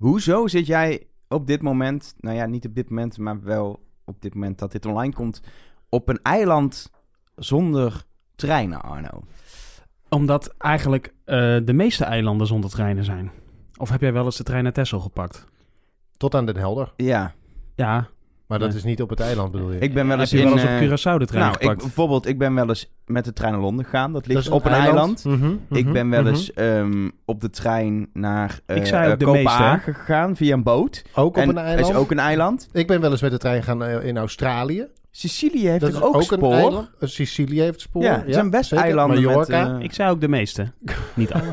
Hoezo zit jij op dit moment, nou ja, niet op dit moment, maar wel op dit moment dat dit online komt, op een eiland zonder treinen, Arno? Omdat eigenlijk eh, de meeste eilanden zonder treinen zijn. Of heb jij wel eens de trein naar Texel gepakt? Tot aan Den Helder. Ja, Ja. Maar dat is niet op het eiland, bedoel je? ik ben wel eens heb je in... wel eens eh, op Curaçao de trein nou, ik, bijvoorbeeld, ik ben wel eens met de trein naar Londen gegaan. Dat ligt Dat op een eiland. Mhm, Ik mhm, ben wel mhm. eens ehm, op de trein naar eh Ik zei ook de Kopenhagen gegaan via een boot. Ook op en een dat eiland? is ook een eiland. Ik ben wel eens met de trein gaan eh, in Australië. Sicilië heeft dat toch is ook, ook spoor? een eiland. Sicilië heeft spoor. Ja, het zijn best zeker. eilanden met, Mallorca. eh, Ik zei ook de meeste. Niet alle.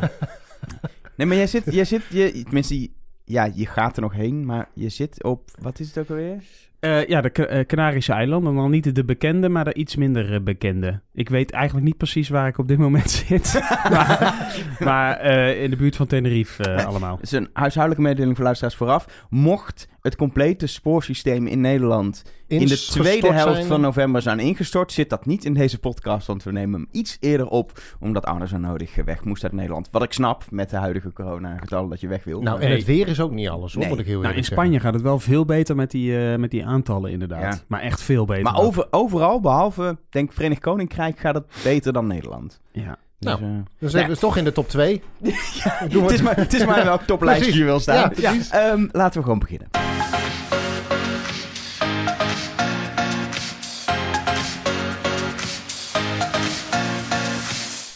Nee, maar jij zit, jij zit, je, tenminste, ja, je gaat er nog heen, maar je zit op, wat is het ook alweer? Eh, ja, de eh, Canarische eilanden. Dan niet de bekende, maar de iets minder eh, bekende. Ik weet eigenlijk niet precies waar ik op dit moment zit. maar maar eh, in de buurt van Tenerife eh, allemaal. Het is een huishoudelijke mededeling voor luisteraars vooraf. Mocht het complete spoorsysteem in Nederland in de tweede helft zijn. van november zijn ingestort, zit dat niet in deze podcast, want we nemen hem iets eerder op, omdat Arno zo nodig weg moest uit Nederland. Wat ik snap met de huidige coronagetallen dat je weg wil. Nou, en het weer is ook niet alles, hoor, Nee. moet ik heel Nou, in Spanje gaat het wel veel beter met die, eh, met die aantallen inderdaad. Ja. Maar echt veel beter. maar over, overal, behalve, denk Verenigd Koninkrijk, gaat het beter dan Nederland. Ja. Dus, Nou, eh, zitten we toch in de top 2. het, is maar, het is maar welk toplijstje je wil staan. Ja. Ehm, laten we gewoon beginnen.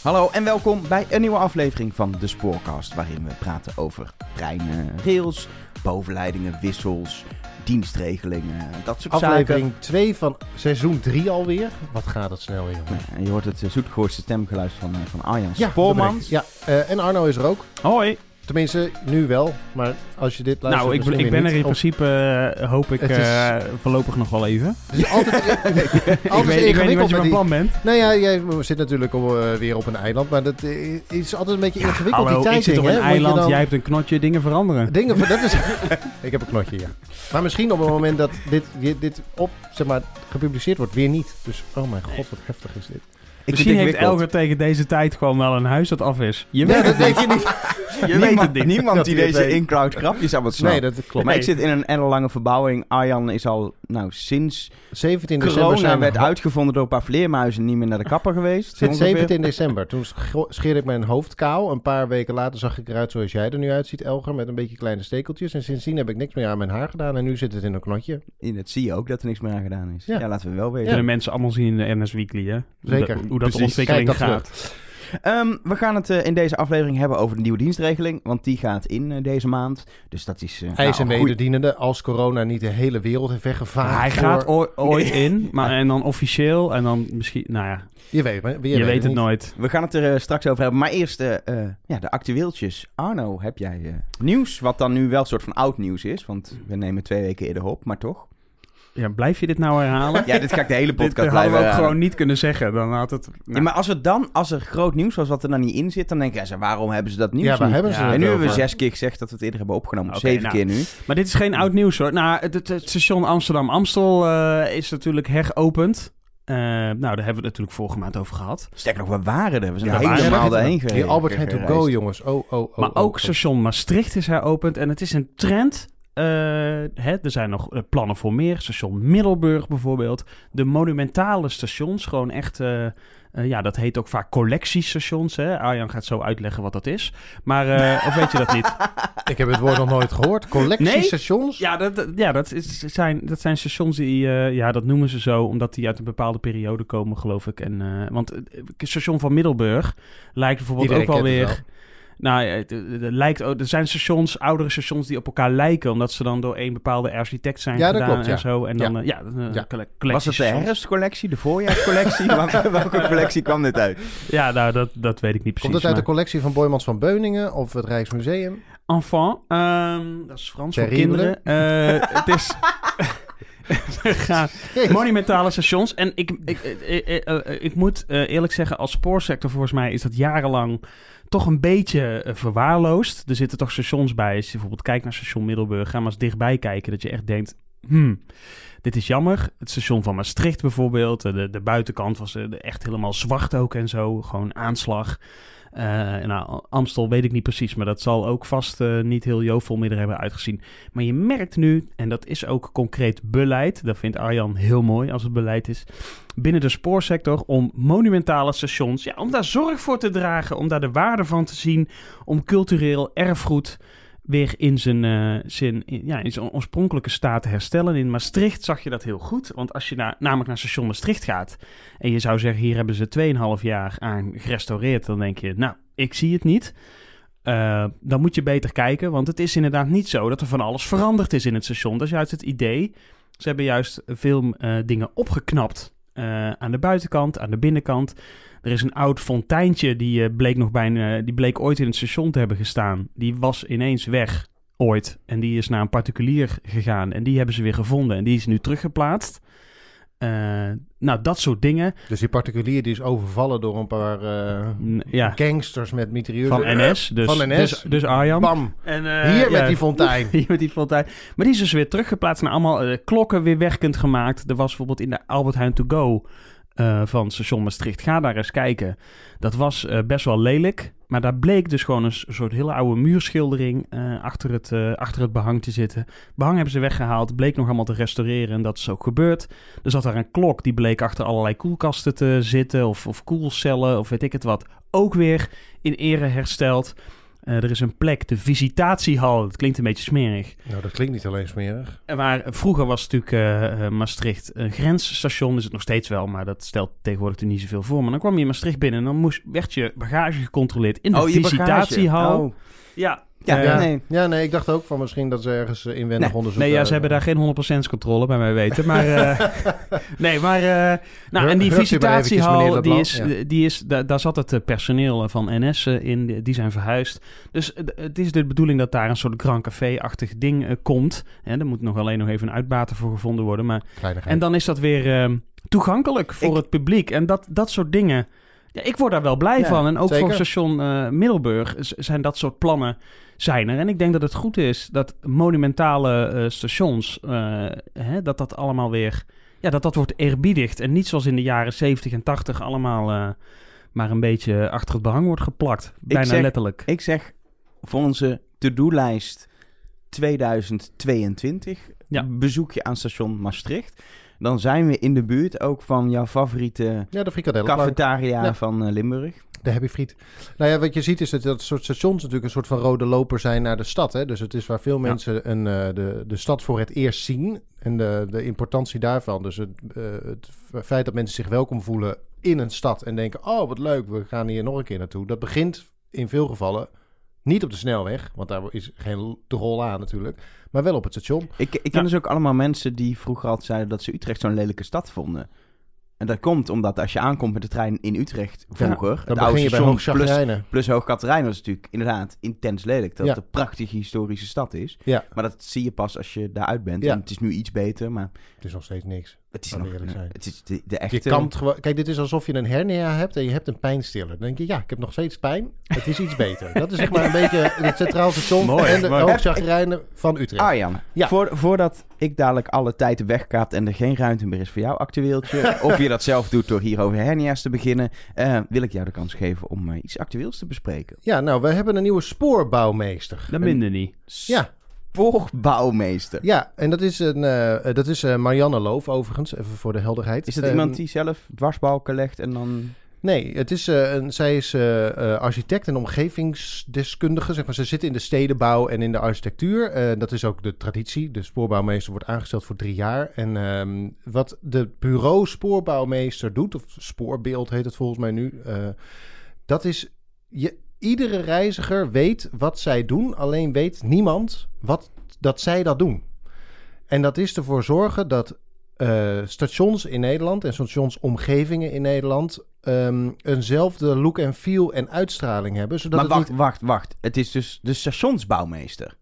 Hallo en welkom bij een nieuwe aflevering van de Spoorcast, waarin we praten over treinen, rails, bovenleidingen, wissels, dienstregelingen, dat soort zaken. Aflevering 2 van seizoen 3 alweer. Wat gaat het snel weer. Ja, je hoort het uh, zoetgehoorste stemgeluid van, eh, van Arjan Ja, Spoormans. Ja, eh, en Arno is er ook. Hoi. Tenminste, nu wel. Maar als je dit luistert... Nou, ik, ik ben er in niet. Principe, eh, hoop ik, is- eh, voorlopig nog wel even. Het is altijd, ik, weet, ik weet niet wat je van plan bent. Nou ja, jij zit natuurlijk op, eh, weer op een eiland. Maar dat is altijd een beetje ingewikkeld, Hallo, die tijd ik zit op een eiland, jij hebt een knotje, dingen veranderen. Dingen dat is... ik heb een knotje, ja. Maar misschien op het moment dat dit, dit op, zeg maar, gepubliceerd wordt, weer niet. Dus, oh mijn god, wat heftig is dit. Ik Misschien het heeft. Elger tegen deze tijd gewoon wel een huis dat af is. Je Ja, weet dat het weet niet. je niet. Je weet niemand, het niet. niemand die het deze in-cloud grapjes aan wat snapt. Nee, dat klopt. Maar ik zit in een ellenlange verbouwing. Arjan is al, nou, sinds 17 december corona werd uitgevonden door een paar vleermuizen niet meer naar de kapper geweest. Sinds ongeveer. 17 december. Toen scheerde ik mijn hoofd kaal. Een paar weken later zag ik eruit zoals jij er nu uitziet, Elger. Met een beetje kleine stekeltjes. En sindsdien heb ik niks meer aan mijn haar gedaan. En nu zit het in een knotje. In het zie je ook dat er niks meer aan gedaan is. Ja, Ja. laten we wel weten. Kunnen mensen allemaal zien in de NS Weekly, hè? Zeker. Dat- Hoe dat de Precies. ontwikkeling Kijk dat gaat. Ehm, we gaan het eh, in deze aflevering hebben over de nieuwe dienstregeling. Want die gaat in eh, deze maand. Dus dat is... eh, Hij is nou, een wederdienende als corona niet de hele wereld heeft weggevaagd. hij voor- gaat ooi- ooit in, maar en dan officieel en dan misschien, nou ja, Je weet, maar- je je, weet het niet. nooit. We gaan het er straks over hebben. Maar eerst ja, de actueeltjes. Arno, heb jij eh, nieuws? Wat dan nu wel een soort van oud nieuws is. Want we nemen twee weken eerder op, maar toch? Ja, blijf je dit nou herhalen? Ja, dit ga ik de hele dit podcast hadden we blijven ook gewoon niet kunnen zeggen. Dan had het... Ja, maar als we dan, als er groot nieuws was wat er dan niet in zit, dan denk ik, ja, waarom hebben ze dat nieuws Ja, waar niet? hebben ze Ja, het en nu over? hebben we zes keer gezegd dat we het eerder hebben opgenomen. Zeven nou. keer nu. Maar dit is geen oud nieuws hoor. Nou, het, het, het station Amsterdam-Amstel eh, is natuurlijk heropend. Eh, nou, daar hebben we het natuurlijk vorige maand over gehad. Sterker nog, we waren er. We zijn Ja, helemaal daarheen Die gereden. Albert had to go, jongens. Oh, oh, oh. maar oh, ook oh. station Maastricht is heropend. En het is een trend. Eh, hè, er zijn nog eh, plannen voor meer. Station Middelburg bijvoorbeeld. De monumentale stations. Gewoon echt... eh, eh, ja, dat heet ook vaak collectiestations. Hè? Arjan gaat zo uitleggen wat dat is. Maar, eh, of weet je dat niet? Ik heb het woord nog nooit gehoord. Collectiestations? Ja, dat, ja dat, is, zijn, dat zijn stations die, eh, ja, dat noemen ze zo, omdat die uit een bepaalde periode komen, geloof ik. En, eh, want het station van Middelburg lijkt bijvoorbeeld Iedereen ook wel kent het weer... Nou, ja, het, het lijkt, ook- er zijn stations, oudere stations die op elkaar lijken, omdat ze dan door een bepaalde architect zijn Ja, dat gedaan klopt, ja. en zo. En dan, Ja. eh, ja, Was het de herfstcollectie, de voorjaarscollectie? Welke, welke collectie kwam dit uit? Ja, nou, dat, dat weet ik niet precies. Komt het uit de collectie van Boymans van Beuningen of het Rijksmuseum? Enfant, ehm, dat is Frans voor kinderen. Eh, het is... We gaan- Monumentale stations. En ik, ik, ik, ik, eh, ik moet eh, eerlijk zeggen, als spoorsector volgens mij is dat jarenlang toch een beetje eh, verwaarloosd. Er zitten toch stations bij. Als je bijvoorbeeld kijkt naar station Middelburg, ga maar eens dichtbij kijken. Dat je echt denkt, hmm, dit is jammer. Het station van Maastricht bijvoorbeeld. eh, De, de buitenkant was eh, echt helemaal zwart ook en zo. Gewoon aanslag. Eh, nou, Amstel weet ik niet precies, maar dat zal ook vast eh, niet heel jovel meer er hebben uitgezien. Maar je merkt nu, en dat is ook concreet beleid, dat vindt Arjan heel mooi als het beleid is, binnen de spoorsector om monumentale stations, ja, om daar zorg voor te dragen, om daar de waarde van te zien, om cultureel erfgoed weer in zijn, eh, zijn, ja, in zijn oorspronkelijke staat te herstellen. In Maastricht zag je dat heel goed. Want als je naar, namelijk naar station Maastricht gaat... en je zou zeggen, hier hebben ze 2,5 jaar aan gerestaureerd... dan denk je, nou, ik zie het niet. Eh, dan moet je beter kijken, want het is inderdaad niet zo... dat er van alles veranderd is in het station. Dat is juist het idee. Ze hebben juist veel eh, dingen opgeknapt... eh, aan de buitenkant, aan de binnenkant... Er is een oud fonteintje die, eh, bleek nog bijna, die bleek ooit in het station te hebben gestaan. Die was ineens weg, ooit. En die is naar een particulier gegaan. En die hebben ze weer gevonden. En die is nu teruggeplaatst. Eh, nou, dat soort dingen. Dus die particulier die is overvallen door een paar eh, ja, gangsters met mitrailleurs. van NS. Dus, Van NS. Dus, dus Arjan. Bam. En, eh, Hier ja, met die fontein. Hier met die fontein. Maar die is dus weer teruggeplaatst naar allemaal klokken weer werkend gemaakt. Er was bijvoorbeeld in de Albert Heijn To Go eh, van station Maastricht. Ga daar eens kijken. Dat was eh, best wel lelijk. Maar daar bleek dus gewoon een soort hele oude muurschildering eh, achter, het, achter het behang te zitten. Behang hebben ze weggehaald. Bleek nog allemaal te restaureren en dat is ook gebeurd. Er zat daar een klok die bleek achter allerlei koelkasten te zitten. Of, of koelcellen of weet ik het wat. Ook weer in ere hersteld. Eh, er is een plek, de visitatiehal. Dat klinkt een beetje smerig. Nou, dat klinkt niet alleen smerig. En Waar, vroeger was natuurlijk eh, eh, Maastricht een grensstation. Is het nog steeds wel, maar dat stelt tegenwoordig er niet zoveel voor. Maar dan kwam je in Maastricht binnen en dan moest, werd je bagage gecontroleerd in de Oh, visitatiehal. Oh. Ja, Ja, ja. nee. Ja, nee, ik dacht ook van misschien dat ze ergens eh, inwendig Nee. onderzoek... Nee, ja, eh, ze hebben daar geen 100% controle bij mij weten. Maar, eh, nee, maar, eh, nou, en die visitatiehal, die is, Ja. die is, daar, daar zat het personeel van NS in, die- zijn verhuisd. Dus het is de bedoeling dat daar een soort Grand Café-achtig ding komt. En er moet nog alleen nog even een uitbater voor gevonden worden. Maar. En dan is dat weer toegankelijk voor Ik- het publiek. En dat, dat soort dingen. Ja, ik word daar wel blij Ja, van. En ook zeker. voor station eh, Middelburg zijn dat soort plannen zijn er. En ik denk dat het goed is dat monumentale eh, stations, eh, hè, dat dat allemaal weer, ja, dat dat wordt eerbiedigd. En niet zoals in de jaren 70 en 80 allemaal maar een beetje achter het behang wordt geplakt. Bijna zeg- letterlijk. Ik zeg voor onze to-do-lijst 2022 Ja. bezoekje aan station Maastricht. Dan zijn we in de buurt ook van jouw favoriete Ja, de cafetaria Ja. van eh, Limburg. De Happy Friet. Nou ja, wat je ziet is dat dat soort stations natuurlijk een soort van rode loper zijn naar de stad. Hè? Dus het is waar veel Ja. mensen een, eh, de, de stad voor het eerst zien. En de, de importantie daarvan. Dus het, eh, het feit dat mensen zich welkom voelen in een stad. En denken, oh wat leuk, we gaan hier nog een keer naartoe. Dat begint in veel gevallen niet op de snelweg. Want daar is geen rol aan natuurlijk. Maar wel op het station. Ik, ik ken Ja. dus ook allemaal mensen die vroeger altijd zeiden dat ze Utrecht zo'n lelijke stad vonden. En dat komt omdat als je aankomt met de trein in Utrecht vroeger, Dan het begin je bij Hoog plus, plus Hoog was natuurlijk inderdaad intens lelijk. Dat Ja. het een prachtige historische stad is. Ja. Maar dat zie je pas als je daaruit bent. Ja. En het is nu iets beter, maar Het is nog steeds niks. Het is nog we eerlijk zijn. Het is de, de echte... Je kampt gewoon. Kijk, dit is alsof je een hernia hebt en je hebt een pijnstiller. Dan denk je, ja, ik heb nog steeds pijn. Het is iets beter. Dat is zeg maar een beetje het centraal station Mooi, en de mooi. hoogchagrijnen van Utrecht. Arjan, Ja. voor, voordat ik dadelijk alle tijd wegkaapt en er geen ruimte meer is voor jouw actueeltje, of je dat zelf doet door hier over hernia's te beginnen, eh, wil ik jou de kans geven om eh, iets actueels te bespreken. Ja, nou, we hebben een nieuwe spoorbouwmeester. Dat minder niet. Ja, Voorbouwmeester. ja, en dat is, een, eh, dat is eh, Marianne Loof overigens, even voor de helderheid. Is dat Ehm, iemand die zelf dwarsbalken legt en dan... Nee, het is, eh, een, zij is eh, eh, architect en omgevingsdeskundige. Zeg maar. Ze zit in de stedenbouw en in de architectuur. Eh, dat is ook de traditie. De spoorbouwmeester wordt aangesteld voor drie jaar. En ehm, wat de bureau spoorbouwmeester doet, of spoorbeeld heet het volgens mij nu... eh, dat is, je, iedere reiziger weet wat zij doen, alleen weet niemand wat, dat zij dat doen. En dat is ervoor zorgen dat eh, stations in Nederland en stationsomgevingen in Nederland ehm, eenzelfde look en feel en uitstraling hebben. Zodat maar het wacht, niet- wacht, wacht. Het is dus de stationsbouwmeester.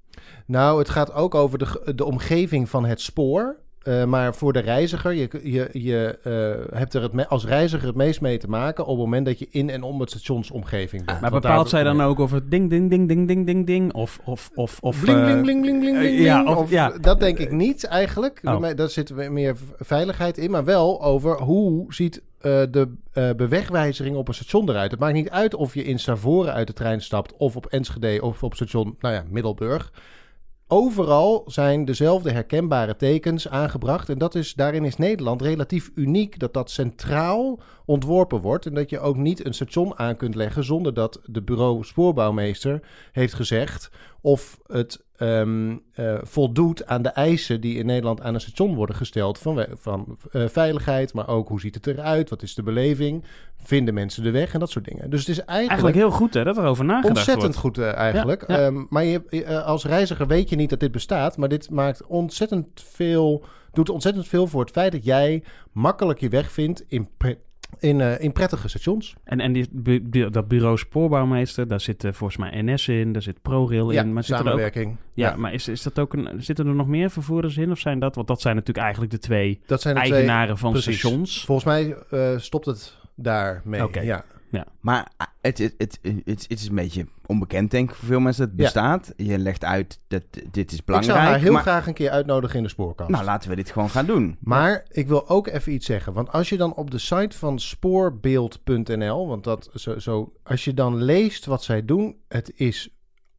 Nou, het gaat ook over de, de omgeving van het spoor. Eh, maar voor de reiziger, je, je, je eh, hebt er het me- als reiziger het meest mee te maken op het moment dat je in en om het stationsomgeving bent. Maar Want bepaalt zij dan ook of het ding, ding, ding, ding, ding, ding, ding? Of, of, of, of Bling, eh, bling, bling, bling, bling, bling, ja, of- of- ja. Dat denk ik niet eigenlijk. Oh. Maar Daar zit meer veiligheid in. Maar wel over hoe ziet eh, de eh, bewegwijzering op een station eruit. Het maakt niet uit of je in Stavoren uit de trein stapt... of op Enschede of op station nou ja, Middelburg. Overal zijn dezelfde herkenbare tekens aangebracht. En dat is, daarin is Nederland relatief uniek dat dat centraal ontworpen wordt. En dat je ook niet een station aan kunt leggen zonder dat de bureau spoorbouwmeester heeft gezegd of het ehm, eh, voldoet aan de eisen die in Nederland aan een station worden gesteld. Van, van eh, veiligheid, maar ook hoe ziet het eruit, wat is de beleving, vinden mensen de weg en dat soort dingen. Dus het is eigenlijk, Eigenlijk heel goed hè, dat er over nagedacht ontzettend wordt. goed eh, eigenlijk. Ja, ja. Ehm, maar je, als reiziger weet je niet dat dit bestaat, maar dit maakt ontzettend veel, doet ontzettend veel voor het feit dat jij makkelijk je weg vindt in, in, eh, in prettige stations. En, en die, bu- bu- dat bureau spoorbouwmeester, daar zit eh, volgens mij NS in, daar zit ProRail ja, in. Maar zit er ook, samenwerking. ja, maar is, is dat ook een, zitten er nog meer vervoerders in? Of zijn dat, want dat zijn natuurlijk eigenlijk de twee dat zijn de twee. eigenaren van precies. stations. Volgens mij eh, stopt het daarmee. Oké. Ja. Maar ah, het, het, het, het, het is een beetje onbekend, denk ik, voor veel mensen dat het Ja. bestaat. Je legt uit dat dit is Ik belangrijk. zou haar heel maar, graag een keer uitnodigen in de spoorkast. Nou, laten we dit gewoon gaan doen. Maar ik wil ook even iets zeggen. Want als je dan op de site van spoorbeeld.nl, want dat zo, zo, als je dan leest wat zij doen, het is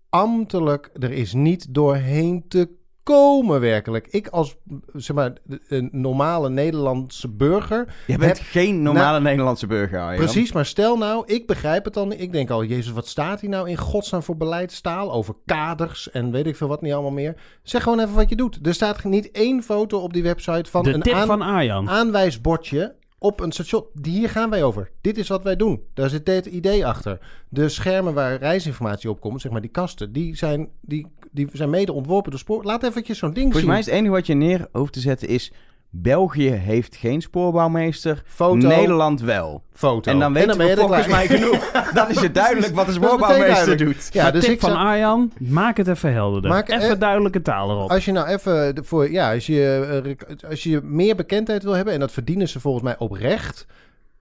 ambtelijk, er is niet doorheen te komen werkelijk. Ik als zeg maar een normale Nederlandse burger, Je bent Heb- geen normale Nederlandse burger, Arjan. precies, maar stel nou, ik begrijp het dan, ik denk al, jezus, wat staat hier nou in godsnaam voor beleidstaal over kaders en weet ik veel wat niet allemaal meer. Zeg gewoon even wat je doet. Er staat niet één foto op die website van De een tip aan- van Arjan. aanwijsbordje op een station. Die- Hier gaan wij over. Dit is wat wij doen. Daar zit dit idee achter. De schermen waar reisinformatie op komt, zeg maar die kasten, die zijn, die, die zijn mede ontworpen door spoor. Laat eventjes zo'n ding Volgens zien. mij is het enige wat je neer hoeft te zetten is... België heeft geen spoorbouwmeester, Foto. Nederland wel. foto. En dan weten ben je we er volgens mij genoeg. dan is het duidelijk wat de spoorbouwmeester doet. Ja, dus tip ik van zou- Arjan, maak het even helderder. Maak- even eh, duidelijke taal erop. Als je nou even voor, ja, als je, eh, als je meer bekendheid wil hebben, en dat verdienen ze volgens mij oprecht,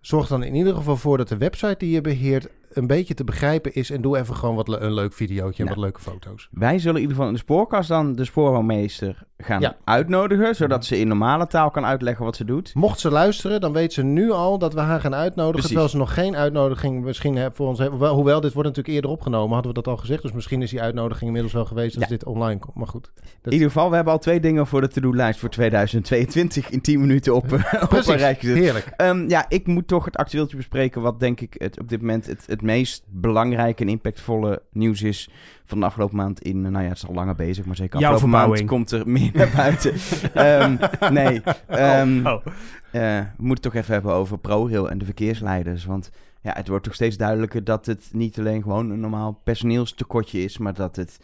zorg dan in ieder geval voor dat de website die je beheert een beetje te begrijpen is. En doe even gewoon wat le- een leuk videootje en Nou. wat leuke foto's. Wij zullen in ieder geval in de spoorkast dan de spoorbouwmeester gaan Ja. uitnodigen. Zodat ze in normale taal kan uitleggen wat ze doet. Mocht ze luisteren, dan weet ze nu al dat we haar gaan uitnodigen. Precies. Terwijl ze nog geen uitnodiging misschien hebben voor ons hebben. Hoewel, dit wordt natuurlijk eerder opgenomen, hadden we dat al gezegd. Dus misschien is die uitnodiging inmiddels wel geweest als Ja. dit online komt. Maar goed. In ieder geval, we hebben al twee dingen voor de to-do-lijst voor 2022 in 10 minuten op, eh, op een rijtje heerlijk. Ehm, ja, ik moet toch het actueeltje bespreken. Wat denk ik het, op dit moment het, het meest belangrijke en impactvolle nieuws is van de afgelopen maand in. Nou ja, het is al langer bezig, maar zeker Jouw afgelopen maand komt er meer naar buiten. Ehm, nee, ehm, oh. eh, we moeten het toch even hebben over ProRail en de verkeersleiders. Want ja, het wordt toch steeds duidelijker dat het niet alleen gewoon een normaal personeelstekortje is, maar dat het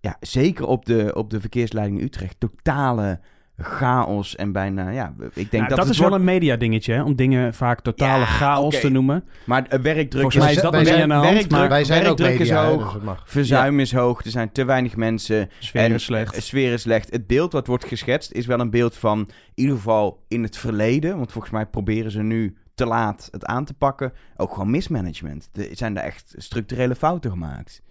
ja, zeker op de, op de verkeersleiding Utrecht totale chaos en bijna, ja, ik denk Nou, dat, is wel wordt- een media dingetje, hè, om dingen vaak totale Ja, chaos te noemen. Maar eh, werkdruk Volgens mij is dat wij nog niet zijn- aan de hand, werkdruk- maar Wij zijn ook werkdruk is media, hè, hoog. dus. Verzuim is hoog, er zijn te weinig mensen. sfeer en is slecht. Sfeer is slecht. Het beeld wat wordt geschetst is wel een beeld van, in ieder geval in het verleden. Want volgens mij proberen ze nu te laat het aan te pakken. Ook gewoon mismanagement. Er zijn er echt structurele fouten gemaakt.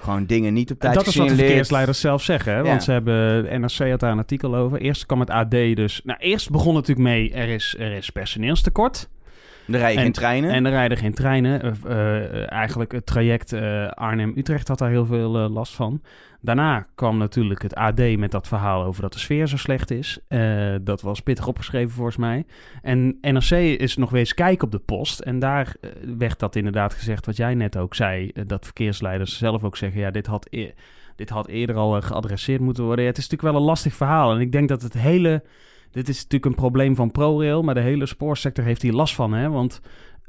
Gewoon dingen niet op tijd dat is wat de verkeersleiders zelf zeggen. Hè? Want ze hebben, NRC had daar een artikel over. Eerst kwam het AD dus... Nou, eerst begon het natuurlijk mee, er is, er is personeelstekort. Er rijden En- geen treinen. En er rijden geen treinen. Eh, eigenlijk het traject eh, Arnhem-Utrecht had daar heel veel last van. Daarna kwam natuurlijk het AD met dat verhaal over dat de sfeer zo slecht is. Dat was pittig opgeschreven volgens mij. En NRC is nog eens kijken op de post. En daar werd dat inderdaad gezegd wat jij net ook zei. dat verkeersleiders zelf ook zeggen, ja, dit had... e- dit had eerder al geadresseerd moeten worden. Ja, het is natuurlijk wel een lastig verhaal. En ik denk dat het hele... Dit is natuurlijk een probleem van ProRail, maar de hele spoorsector heeft hier last van. Hè? Want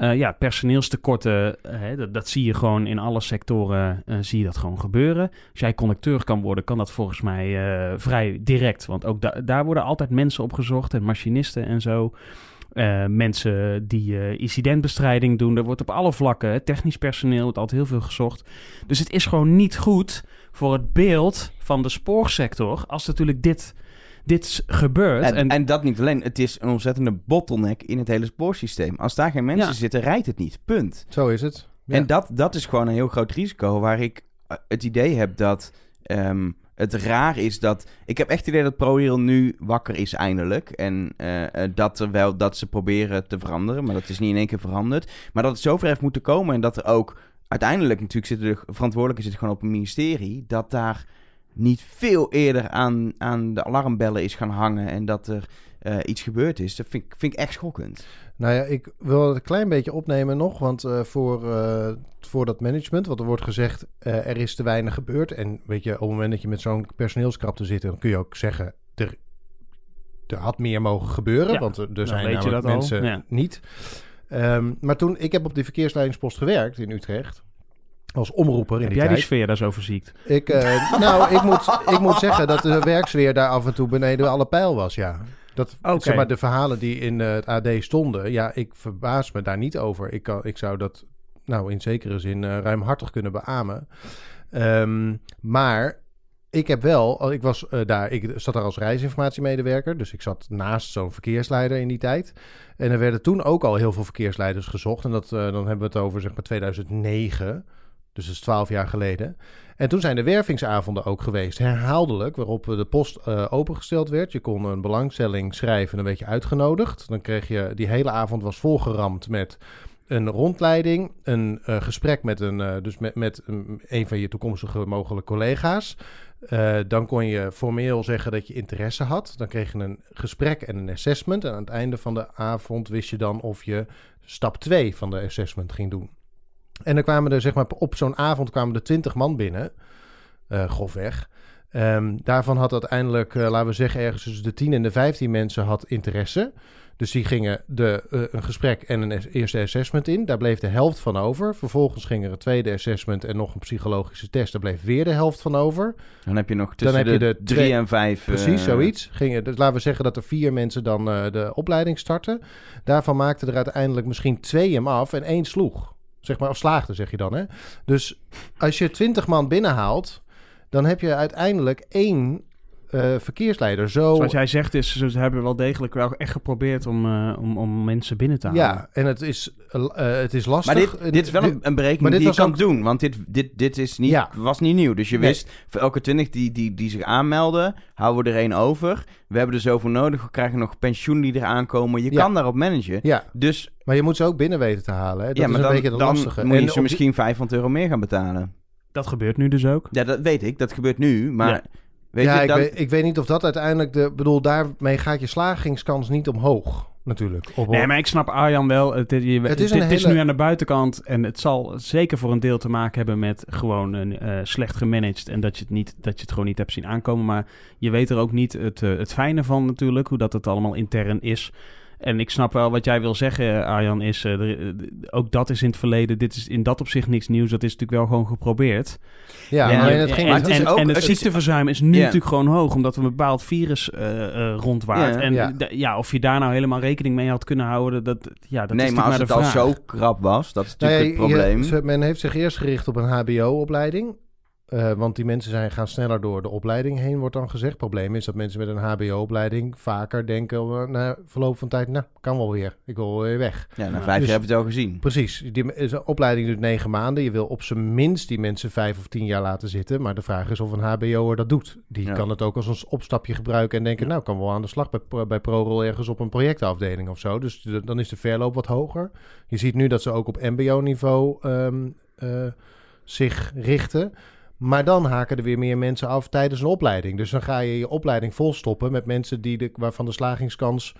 eh, ja, personeelstekorten, eh, hè, dat, zie je gewoon in alle sectoren, eh, zie je dat gewoon gebeuren. Als jij conducteur kan worden, kan dat volgens mij vrij direct. Want ook da- daar worden altijd mensen op gezocht en machinisten en zo. Mensen die incidentbestrijding doen, er wordt op alle vlakken, technisch personeel, wordt altijd heel veel gezocht. Dus het is gewoon niet goed voor het beeld van de spoorsector als natuurlijk dit, dit gebeurt. En, En, en dat niet alleen. Het is een ontzettende bottleneck in het hele spoorsysteem. Als daar geen mensen Ja. zitten, rijdt het niet. Punt. Zo is het. Ja. En dat, dat is gewoon een heel groot risico waar ik eh, het idee heb dat ehm, het raar is dat... Ik heb echt het idee dat ProRail nu wakker is eindelijk. En eh, eh, dat, er wel, dat ze proberen te veranderen. Maar dat is niet in één keer veranderd. Maar dat het zover heeft moeten komen. En dat er ook uiteindelijk natuurlijk zitten de verantwoordelijke zit gewoon op een ministerie. Dat daar niet veel eerder aan, aan de alarmbellen is gaan hangen. En dat er eh, iets gebeurd is. Dat vind, ik- vind ik echt schokkend. Nou ja, ik wil het een klein beetje opnemen nog. Want eh, voor, eh, voor dat management, wat er wordt gezegd, eh, er is te weinig gebeurd. En weet je, op het moment dat je met zo'n personeelskrapte zit, dan kun je ook zeggen, er, er had meer mogen gebeuren. Ja, want er, er dan zijn namelijk mensen ja. niet. Ehm, maar toen, ik heb op die verkeersleidingspost gewerkt in Utrecht. Als omroeper in Heb die jij tijd. die sfeer daar zo verziekt? Ik, eh, nou, ik moet, ik moet zeggen dat de werksfeer daar af en toe beneden alle pijl was, ja. Dat, zeg maar, de verhalen die in eh, het AD stonden, ja, ik verbaas me daar niet over. Ik, kan, ik zou dat, nou, in zekere zin eh, ruimhartig kunnen beamen. Ehm, maar ik heb wel, ik was daar, ik zat daar als reisinformatiemedewerker, dus ik zat naast zo'n verkeersleider in die tijd. En er werden toen ook al heel veel verkeersleiders gezocht. En dat, dan hebben we het over, zeg maar, 2009. Dus dat is twaalf jaar geleden. En toen zijn de wervingsavonden ook geweest, herhaaldelijk, waarop de post eh, opengesteld werd. Je kon een belangstelling schrijven en een beetje uitgenodigd. Dan kreeg je, die hele avond was volgeramd met een rondleiding, een eh, gesprek met, een, eh, dus met, met een, een van je toekomstige mogelijke collega's. Dan kon je formeel zeggen dat je interesse had. Dan kreeg je een gesprek en een assessment. En aan het einde van de avond wist je dan of je stap 2 van de assessment ging doen. En dan kwamen er, zeg maar, op zo'n avond kwamen er 20 man binnen, eh grofweg. Ehm, daarvan had uiteindelijk, eh, laten we zeggen, ergens tussen de 10 en de 15 mensen had interesse. Dus die gingen de, eh, een gesprek en een eerste assessment in. Daar bleef de helft van over. Vervolgens ging er een tweede assessment en nog een psychologische test. Daar bleef weer de helft van over. Dan heb je nog tussen heb je de, de drie twee- en vijf... Precies, zoiets. Gingen, dus laten we zeggen dat er vier mensen dan de opleiding starten. Daarvan maakten er uiteindelijk misschien twee hem af en één sloeg. Zeg maar, of slaagde, zeg je dan. Hè? Dus als je twintig man binnenhaalt, dan heb je uiteindelijk één eh, verkeersleider. Zo, Zoals jij zegt, is, ze hebben wel degelijk wel echt geprobeerd om, eh, om, om mensen binnen te halen. ja, en het is, eh, het is lastig. Maar dit, dit is wel een, een berekening maar dit die je kan ook- doen. Want dit, dit, dit is niet, Ja. was niet nieuw. Dus je Nee. wist, voor elke twintig die, die, die zich aanmelden, houden we er één over. We hebben er zoveel nodig. We krijgen nog pensioen die eraan komen. Je Ja. kan daarop managen. Ja, Dus maar je moet ze ook binnen weten te halen. Hè? Dat ja, is maar een dan, beetje de dan lastige. moet je En ze die- misschien 500 euro meer gaan betalen. Dat gebeurt nu dus ook. Ja, dat weet ik. Dat gebeurt nu. Maar Ja. Weet ja, je, ik, dan, weet, ik weet niet of dat uiteindelijk de... bedoel, daarmee gaat je slagingskans niet omhoog, natuurlijk. Op, Nee, maar ik snap Arjan wel. Het, je, Het is is, is nu aan de buitenkant. En het zal zeker voor een deel te maken hebben met gewoon een, eh, slecht gemanaged. En dat je, het niet, dat je het gewoon niet hebt zien aankomen. Maar je weet er ook niet het, eh, het fijne van natuurlijk. Hoe dat het allemaal intern is. En ik snap wel wat jij wil zeggen, Arjan. Is, eh, er- eh, ook dat is in het verleden. Dit is in dat opzicht niks nieuws. Dat is natuurlijk wel gewoon geprobeerd. Ja, maar en- het ging... maar en, het is en, ook- en het ziekteverzuim is nu natuurlijk gewoon hoog, omdat er een bepaald virus eh, eh, rondwaart. Ja. en Ja. of je daar nou helemaal rekening mee had kunnen houden, dat, ja, dat nee, is maar als het maar al zo krap was, dat is Nou natuurlijk ja, het je- probleem. ze- men heeft zich eerst gericht op een HBO-opleiding. Eh, want die mensen zijn, gaan sneller door de opleiding heen, wordt dan gezegd. Het probleem is dat mensen met een HBO-opleiding vaker denken... eh, na verloop van tijd, nou, kan wel weer. Ik wil weer weg. Ja, na vijf Dus- jaar heb je het al gezien. Precies. Die is een opleiding duurt negen maanden. Je wil op zijn minst die mensen vijf of tien jaar laten zitten. Maar de vraag is of een HBO'er dat doet. Die Ja. kan het ook als een opstapje gebruiken en denken... nou, kan wel aan de slag bij, bij ProRoll ergens op een projectafdeling of zo. Dus de- dan is de verloop wat hoger. Je ziet nu dat ze ook op mbo-niveau ehm, eh, zich richten... Maar dan haken er weer meer mensen af tijdens een opleiding. Dus dan ga je je opleiding volstoppen met mensen die de, waarvan de slagingskans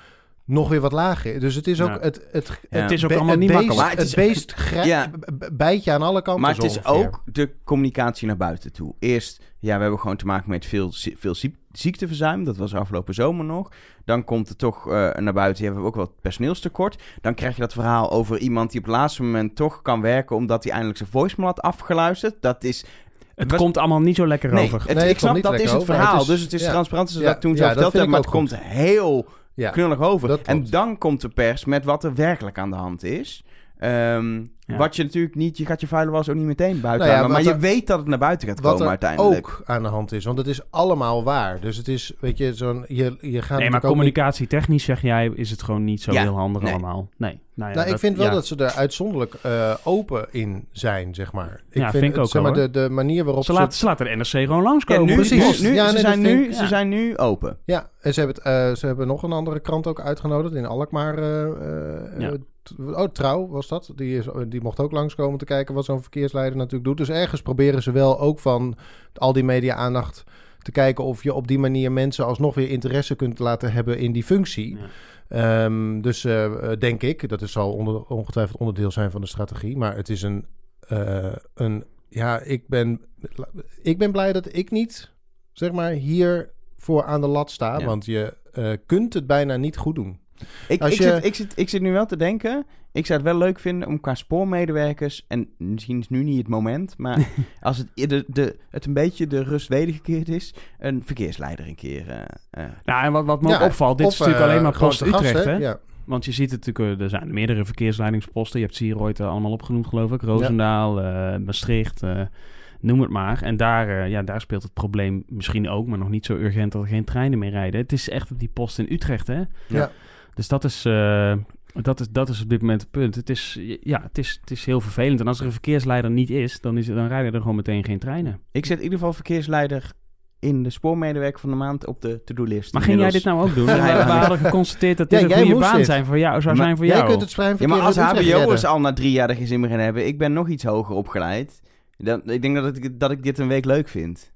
nog weer wat lager is. Dus het is ook Ja. het, het, Ja. Het is ook allemaal het niet beest, makkelijk. Maar het beest Ja. bijt je aan alle kanten. Maar zo het is ongeveer. ook de communicatie naar buiten toe. Eerst, ja, we hebben gewoon te maken met veel, veel ziek- ziekteverzuim. Dat was afgelopen zomer nog. Dan komt er toch eh, naar buiten, ja, we hebben ook wel personeelstekort. Dan krijg je dat verhaal over iemand die op het laatste moment toch kan werken... omdat hij eindelijk zijn voicemail had afgeluisterd. Dat is... Het was- komt allemaal niet zo lekker Nee, over. het, Nee, ik snap dat is het verhaal. het is- dus het is ja. transparant als Ja, dat toen zo dat verteld Maar het komt heel Ja. knullig over. En dan komt de pers met wat er werkelijk aan de hand is. Ehm, Ja. Wat je natuurlijk niet, je gaat je vuile was ook niet meteen buiten Nou ja, maar je er- weet dat het naar buiten gaat Wat komen er uiteindelijk. ook aan de hand is. Want het is allemaal waar. Dus het is, weet je, zo'n... Je, je gaat Nee, maar niet- communicatietechnisch zeg jij, is het gewoon niet zo Ja, heel handig nee. allemaal. Nee. Nou, ja, Nou, ik vind wel dat ze er uitzonderlijk eh, open in zijn, zeg maar. Ja, vind ik het, ook zeg maar, wel, de, de manier waarop Ze ze... laten, ze laten de NRC gewoon Ja, langskomen. nu, precies. nu, ze, nee, zijn nu, vind ik- ze zijn nu open. Ja, en ze hebben, het, eh, ze hebben nog een andere krant ook uitgenodigd in Alkmaar. eh, eh, Ja. eh, t- oh, Trouw was dat. Die, is, die mocht ook langskomen te kijken wat zo'n verkeersleider natuurlijk doet. Dus ergens proberen ze wel ook van al die media-aandacht te kijken of je op die manier mensen alsnog weer interesse kunt laten hebben in die functie. Ja. Ehm, dus eh, eh, denk ik, dat is, zal onder, ongetwijfeld onderdeel zijn van de strategie. Maar het is een, eh, een ja, ik ben, ik ben blij dat ik niet, zeg maar, hier voor aan de lat sta. Ja. Want je eh, kunt het bijna niet goed doen. Ik, ik, je- zit, ik, zit, ik zit nu wel te denken. Ik zou het wel leuk vinden om qua spoormedewerkers. En misschien is nu niet het moment. Maar als het, de, de, het een beetje de rust wedergekeerd is. Een verkeersleider een keer. eh, eh. Nou, en wat, wat me Ja, ook opvalt, dit Of, is natuurlijk eh, alleen maar Post gast, Utrecht, hè? Ja. Want je ziet het natuurlijk, er zijn meerdere verkeersleidingsposten. Je hebt ze hier ooit allemaal opgenoemd, geloof ik. Roosendaal, eh, Maastricht, eh, noem het maar. En daar, ja, daar speelt het probleem misschien ook, maar nog niet zo urgent dat er geen treinen meer rijden. Het is echt op die post in Utrecht, hè? Ja. Dus dat is, eh, dat, is, dat is op dit moment het punt. Het is, ja, het is, het is heel vervelend. En als er een verkeersleider niet is, dan, is, dan rijden er gewoon meteen geen treinen. Ik zet in ieder geval verkeersleider in de spoormedewerker van de maand op de to-do-list. Maar ging jij dit nou ook doen? We, Ja, we hadden geconstateerd dat dit Ja, een jij goede baan dit. zijn voor jou, zou Maar zijn voor Jij jou. kunt het Ja, treinverkeer maar als hbo'ers al na drie jaar er geen zin meer in hebben... Ik ben nog iets hoger opgeleid. Dan, ik denk dat ik, dat ik dit een week leuk vind.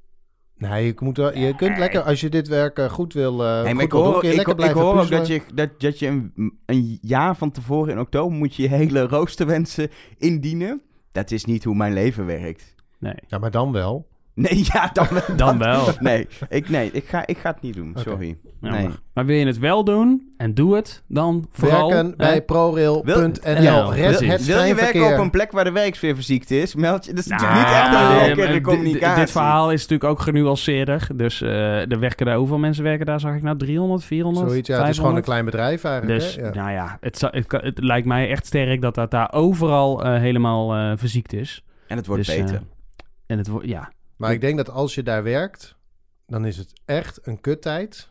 Nee, je, moet wel, je kunt lekker, als je dit werk eh, goed wil, eh Nee, maar goed ik doen, hoor, kun je ik, lekker ik blijven hoor ook dat je, dat, dat je een, een jaar van tevoren in oktober moet je je hele roosterwensen indienen. Dat is niet hoe mijn leven werkt. Nee, Ja, maar dan wel. Nee, ja, dan, dan wel. Nee, ik, nee ik, ga, ik ga het niet doen, sorry. Nee. Maar wil je het wel doen en doe het, dan vooral... Werken hè? bij prorail.nl. Wil je werken op een plek waar de werksfeer verziekt is? Meld je. Dat is Nou, natuurlijk niet echt een eh, lekkere communicatie. Dit verhaal is natuurlijk ook genuanceerder. Dus eh er werken daar, hoeveel mensen werken daar, zag ik nou? 300, 400, Zoiets, ja, het is gewoon een 500? klein bedrijf eigenlijk. Dus, hè? Ja. nou ja, het, het, lijkt mij echt sterk dat dat daar overal eh, helemaal eh, verziekt is. En het wordt Dus, beter. eh, En het wordt, ja. Maar ik denk dat als je daar werkt, dan is het echt een kuttijd.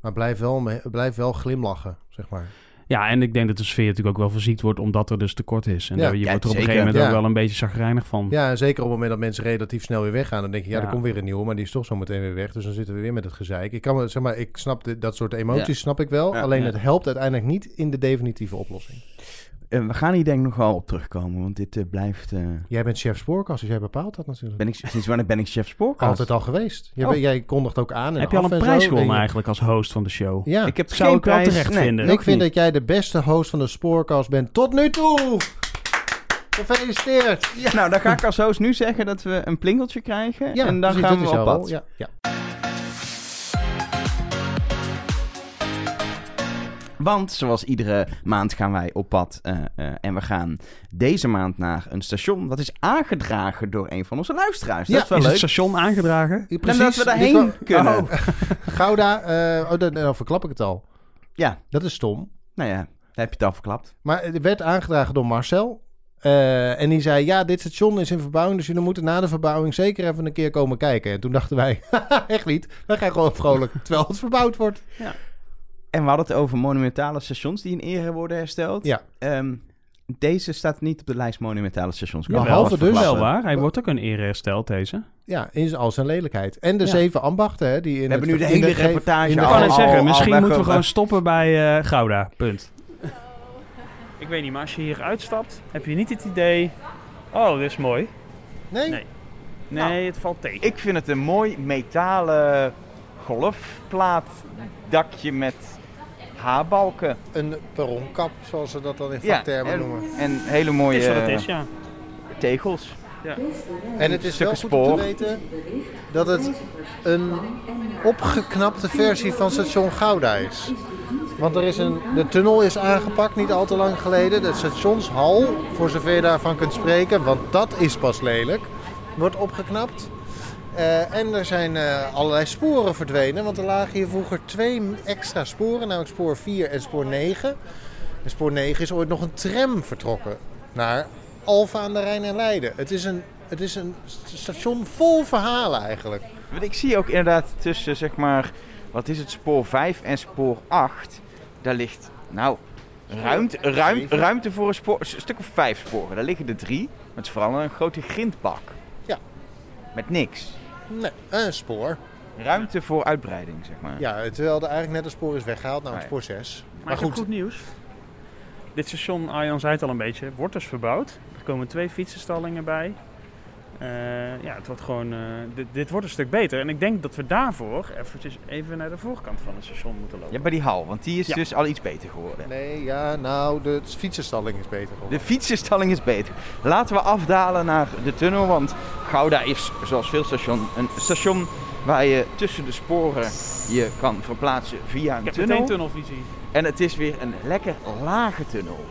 Maar blijf wel, me- blijf wel glimlachen, zeg maar. Ja, en ik denk dat de sfeer natuurlijk ook wel verziekt wordt, omdat er dus tekort is. En Ja. daar- je Ja, wordt er op een gegeven moment Ja. ook wel een beetje chagrijnig van. Ja, en zeker op het moment dat mensen relatief snel weer weggaan, dan denk je, ja, Ja. er komt weer een nieuwe, maar die is toch zo meteen weer weg. Dus dan zitten we weer met het gezeik. Ik kan me, zeg maar, ik snap dit- dat soort emoties, Ja. snap ik wel. Ja. alleen Ja. het helpt uiteindelijk niet in de definitieve oplossing. Eh, we gaan hier denk ik nog wel op terugkomen, want dit eh, blijft... eh, Jij bent chef spoorkast, dus jij bepaalt dat natuurlijk. ben ik, sinds wanneer ben ik chef spoorkast? Altijd al geweest. Jij, Oh. bent- jij kondigt ook aan. En Heb je al een en prijs gewonnen je- eigenlijk als host van de show? Ja. Ik heb Zou geen ik prijs. terecht nee, vinden. Ik vind niet. dat jij de beste host van de Spoorkast bent tot nu toe. Gefeliciteerd. Ja, nou, dan ga ik als host nu zeggen dat we een plingeltje krijgen. Ja, en dan precies, gaan dat we is op pad. Ja, ja. Want zoals iedere maand gaan wij op pad. eh, eh, en we gaan deze maand naar een station. Dat is aangedragen door een van onze luisteraars. Dat Ja, is wel Is het leuk. station aangedragen? Ja, En dat we daarheen kunnen. Oh, Gouda, eh, oh, dan, dan verklap ik het al. Ja, Dat is stom. nou ja, daar heb je het al verklapt. Maar het werd aangedragen door Marcel. Eh, en die zei, ja, dit station is in verbouwing, dus jullie moeten na de verbouwing zeker even een keer komen kijken. En toen dachten wij, echt niet, wij gaan gewoon vrolijk, terwijl het verbouwd wordt. En we hadden het over monumentale stations die in ere worden hersteld. Ja. Ehm, deze staat niet op de lijst monumentale stations. Ja, behalve dus- Wel waar, hij wordt ook een ere hersteld, deze. Ja, in al zijn lelijkheid. En de Ja. zeven ambachten, hè, die in We hebben nu de hele reportage Ik al- kan het zeggen, al misschien moeten we gewoon stoppen bij eh, Gouda. Punt. Ik weet niet, maar als je hier uitstapt, heb je niet het idee... Oh, dit is mooi. Nee? Nee. Nee, het valt tegen. Ik vind het een mooi metalen golfplaatdakje met haarbalken. Een perronkap, zoals ze dat dan in Ja, vaktermen en, noemen. en hele mooie is wat het is, ja. tegels. En het is wel goed om te weten dat het een opgeknapte versie van station Gouda is. Want er is een, de tunnel is aangepakt niet al te lang geleden. De stationshal, voor zover je daarvan kunt spreken, want dat is pas lelijk, wordt opgeknapt. Eh, en er zijn eh, allerlei sporen verdwenen, want er lagen hier vroeger twee extra sporen, namelijk spoor 4 en spoor 9. En spoor 9 is ooit nog een tram vertrokken naar Alfa aan de Rijn en Leiden. Het is een, het is een station vol verhalen eigenlijk. Want ik zie ook inderdaad tussen, zeg maar, wat is het, spoor 5 en spoor 8. Daar ligt, nou, ruimte, ruim, zeven. ruimte voor een, spoor, een stuk of vijf sporen. Daar liggen er drie. Maar het is vooral een grote grindbak. Ja. Met niks. Nee, een spoor. Ruimte voor uitbreiding, zeg maar. Ja, terwijl er eigenlijk net een spoor is weggehaald, namelijk Ah, spoor 6. Maar, Maar ik heb goed, goed nieuws. Dit station, Arjan zei het al een beetje, wordt dus verbouwd. Er komen twee fietsenstallingen bij. Eh, ja, het wordt gewoon, eh, dit, dit wordt een stuk beter. En ik denk dat we daarvoor eventjes even naar de voorkant van het station moeten lopen. Ja, bij die hal, want die is Ja. dus al iets beter geworden. Nee, ja, nou, de fietsenstalling is beter geworden. De fietsenstalling is beter. Laten we afdalen naar de tunnel, want Gouda is, zoals veel stations, een station waar je tussen de sporen je kan verplaatsen via een ik heb tunnel. meteen tunnelvisie. En het is weer een lekker lage tunnel.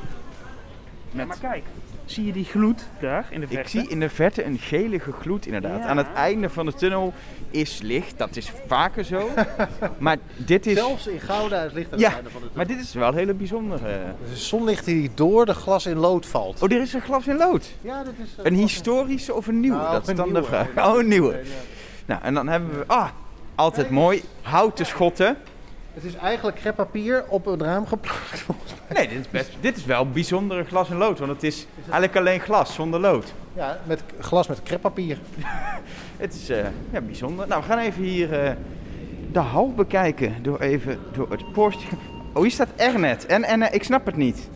Ja, Met- maar kijk, zie je die gloed daar in de verte? Ik zie in de verte een gelige gloed inderdaad. Ja. Aan het einde van de tunnel is licht. Dat is vaker zo. maar dit is, Zelfs in Gouda is licht aan Ja, het einde van de maar dit is wel een hele bijzondere. Dus de zonlicht die door de glas in lood valt. Oh, er is een glas in lood. ja, dit is... Een historische of een nieuwe? Nou, dat is dan de vraag. Oh, een nieuwe. Nou, en dan hebben we... Ah, altijd mooi. Houten schotten. Het is eigenlijk kreppapier op een raam geplakt. volgens mij. Nee, dit is, best, dit is wel bijzondere glas en lood. Want het is eigenlijk alleen glas zonder lood. Ja, met glas met kreppapier. Het is eh, ja, bijzonder. Nou, we gaan even hier eh, de hal bekijken. Door even door het poortje. Oh, hier staat Ernet. En, en eh, ik snap het niet.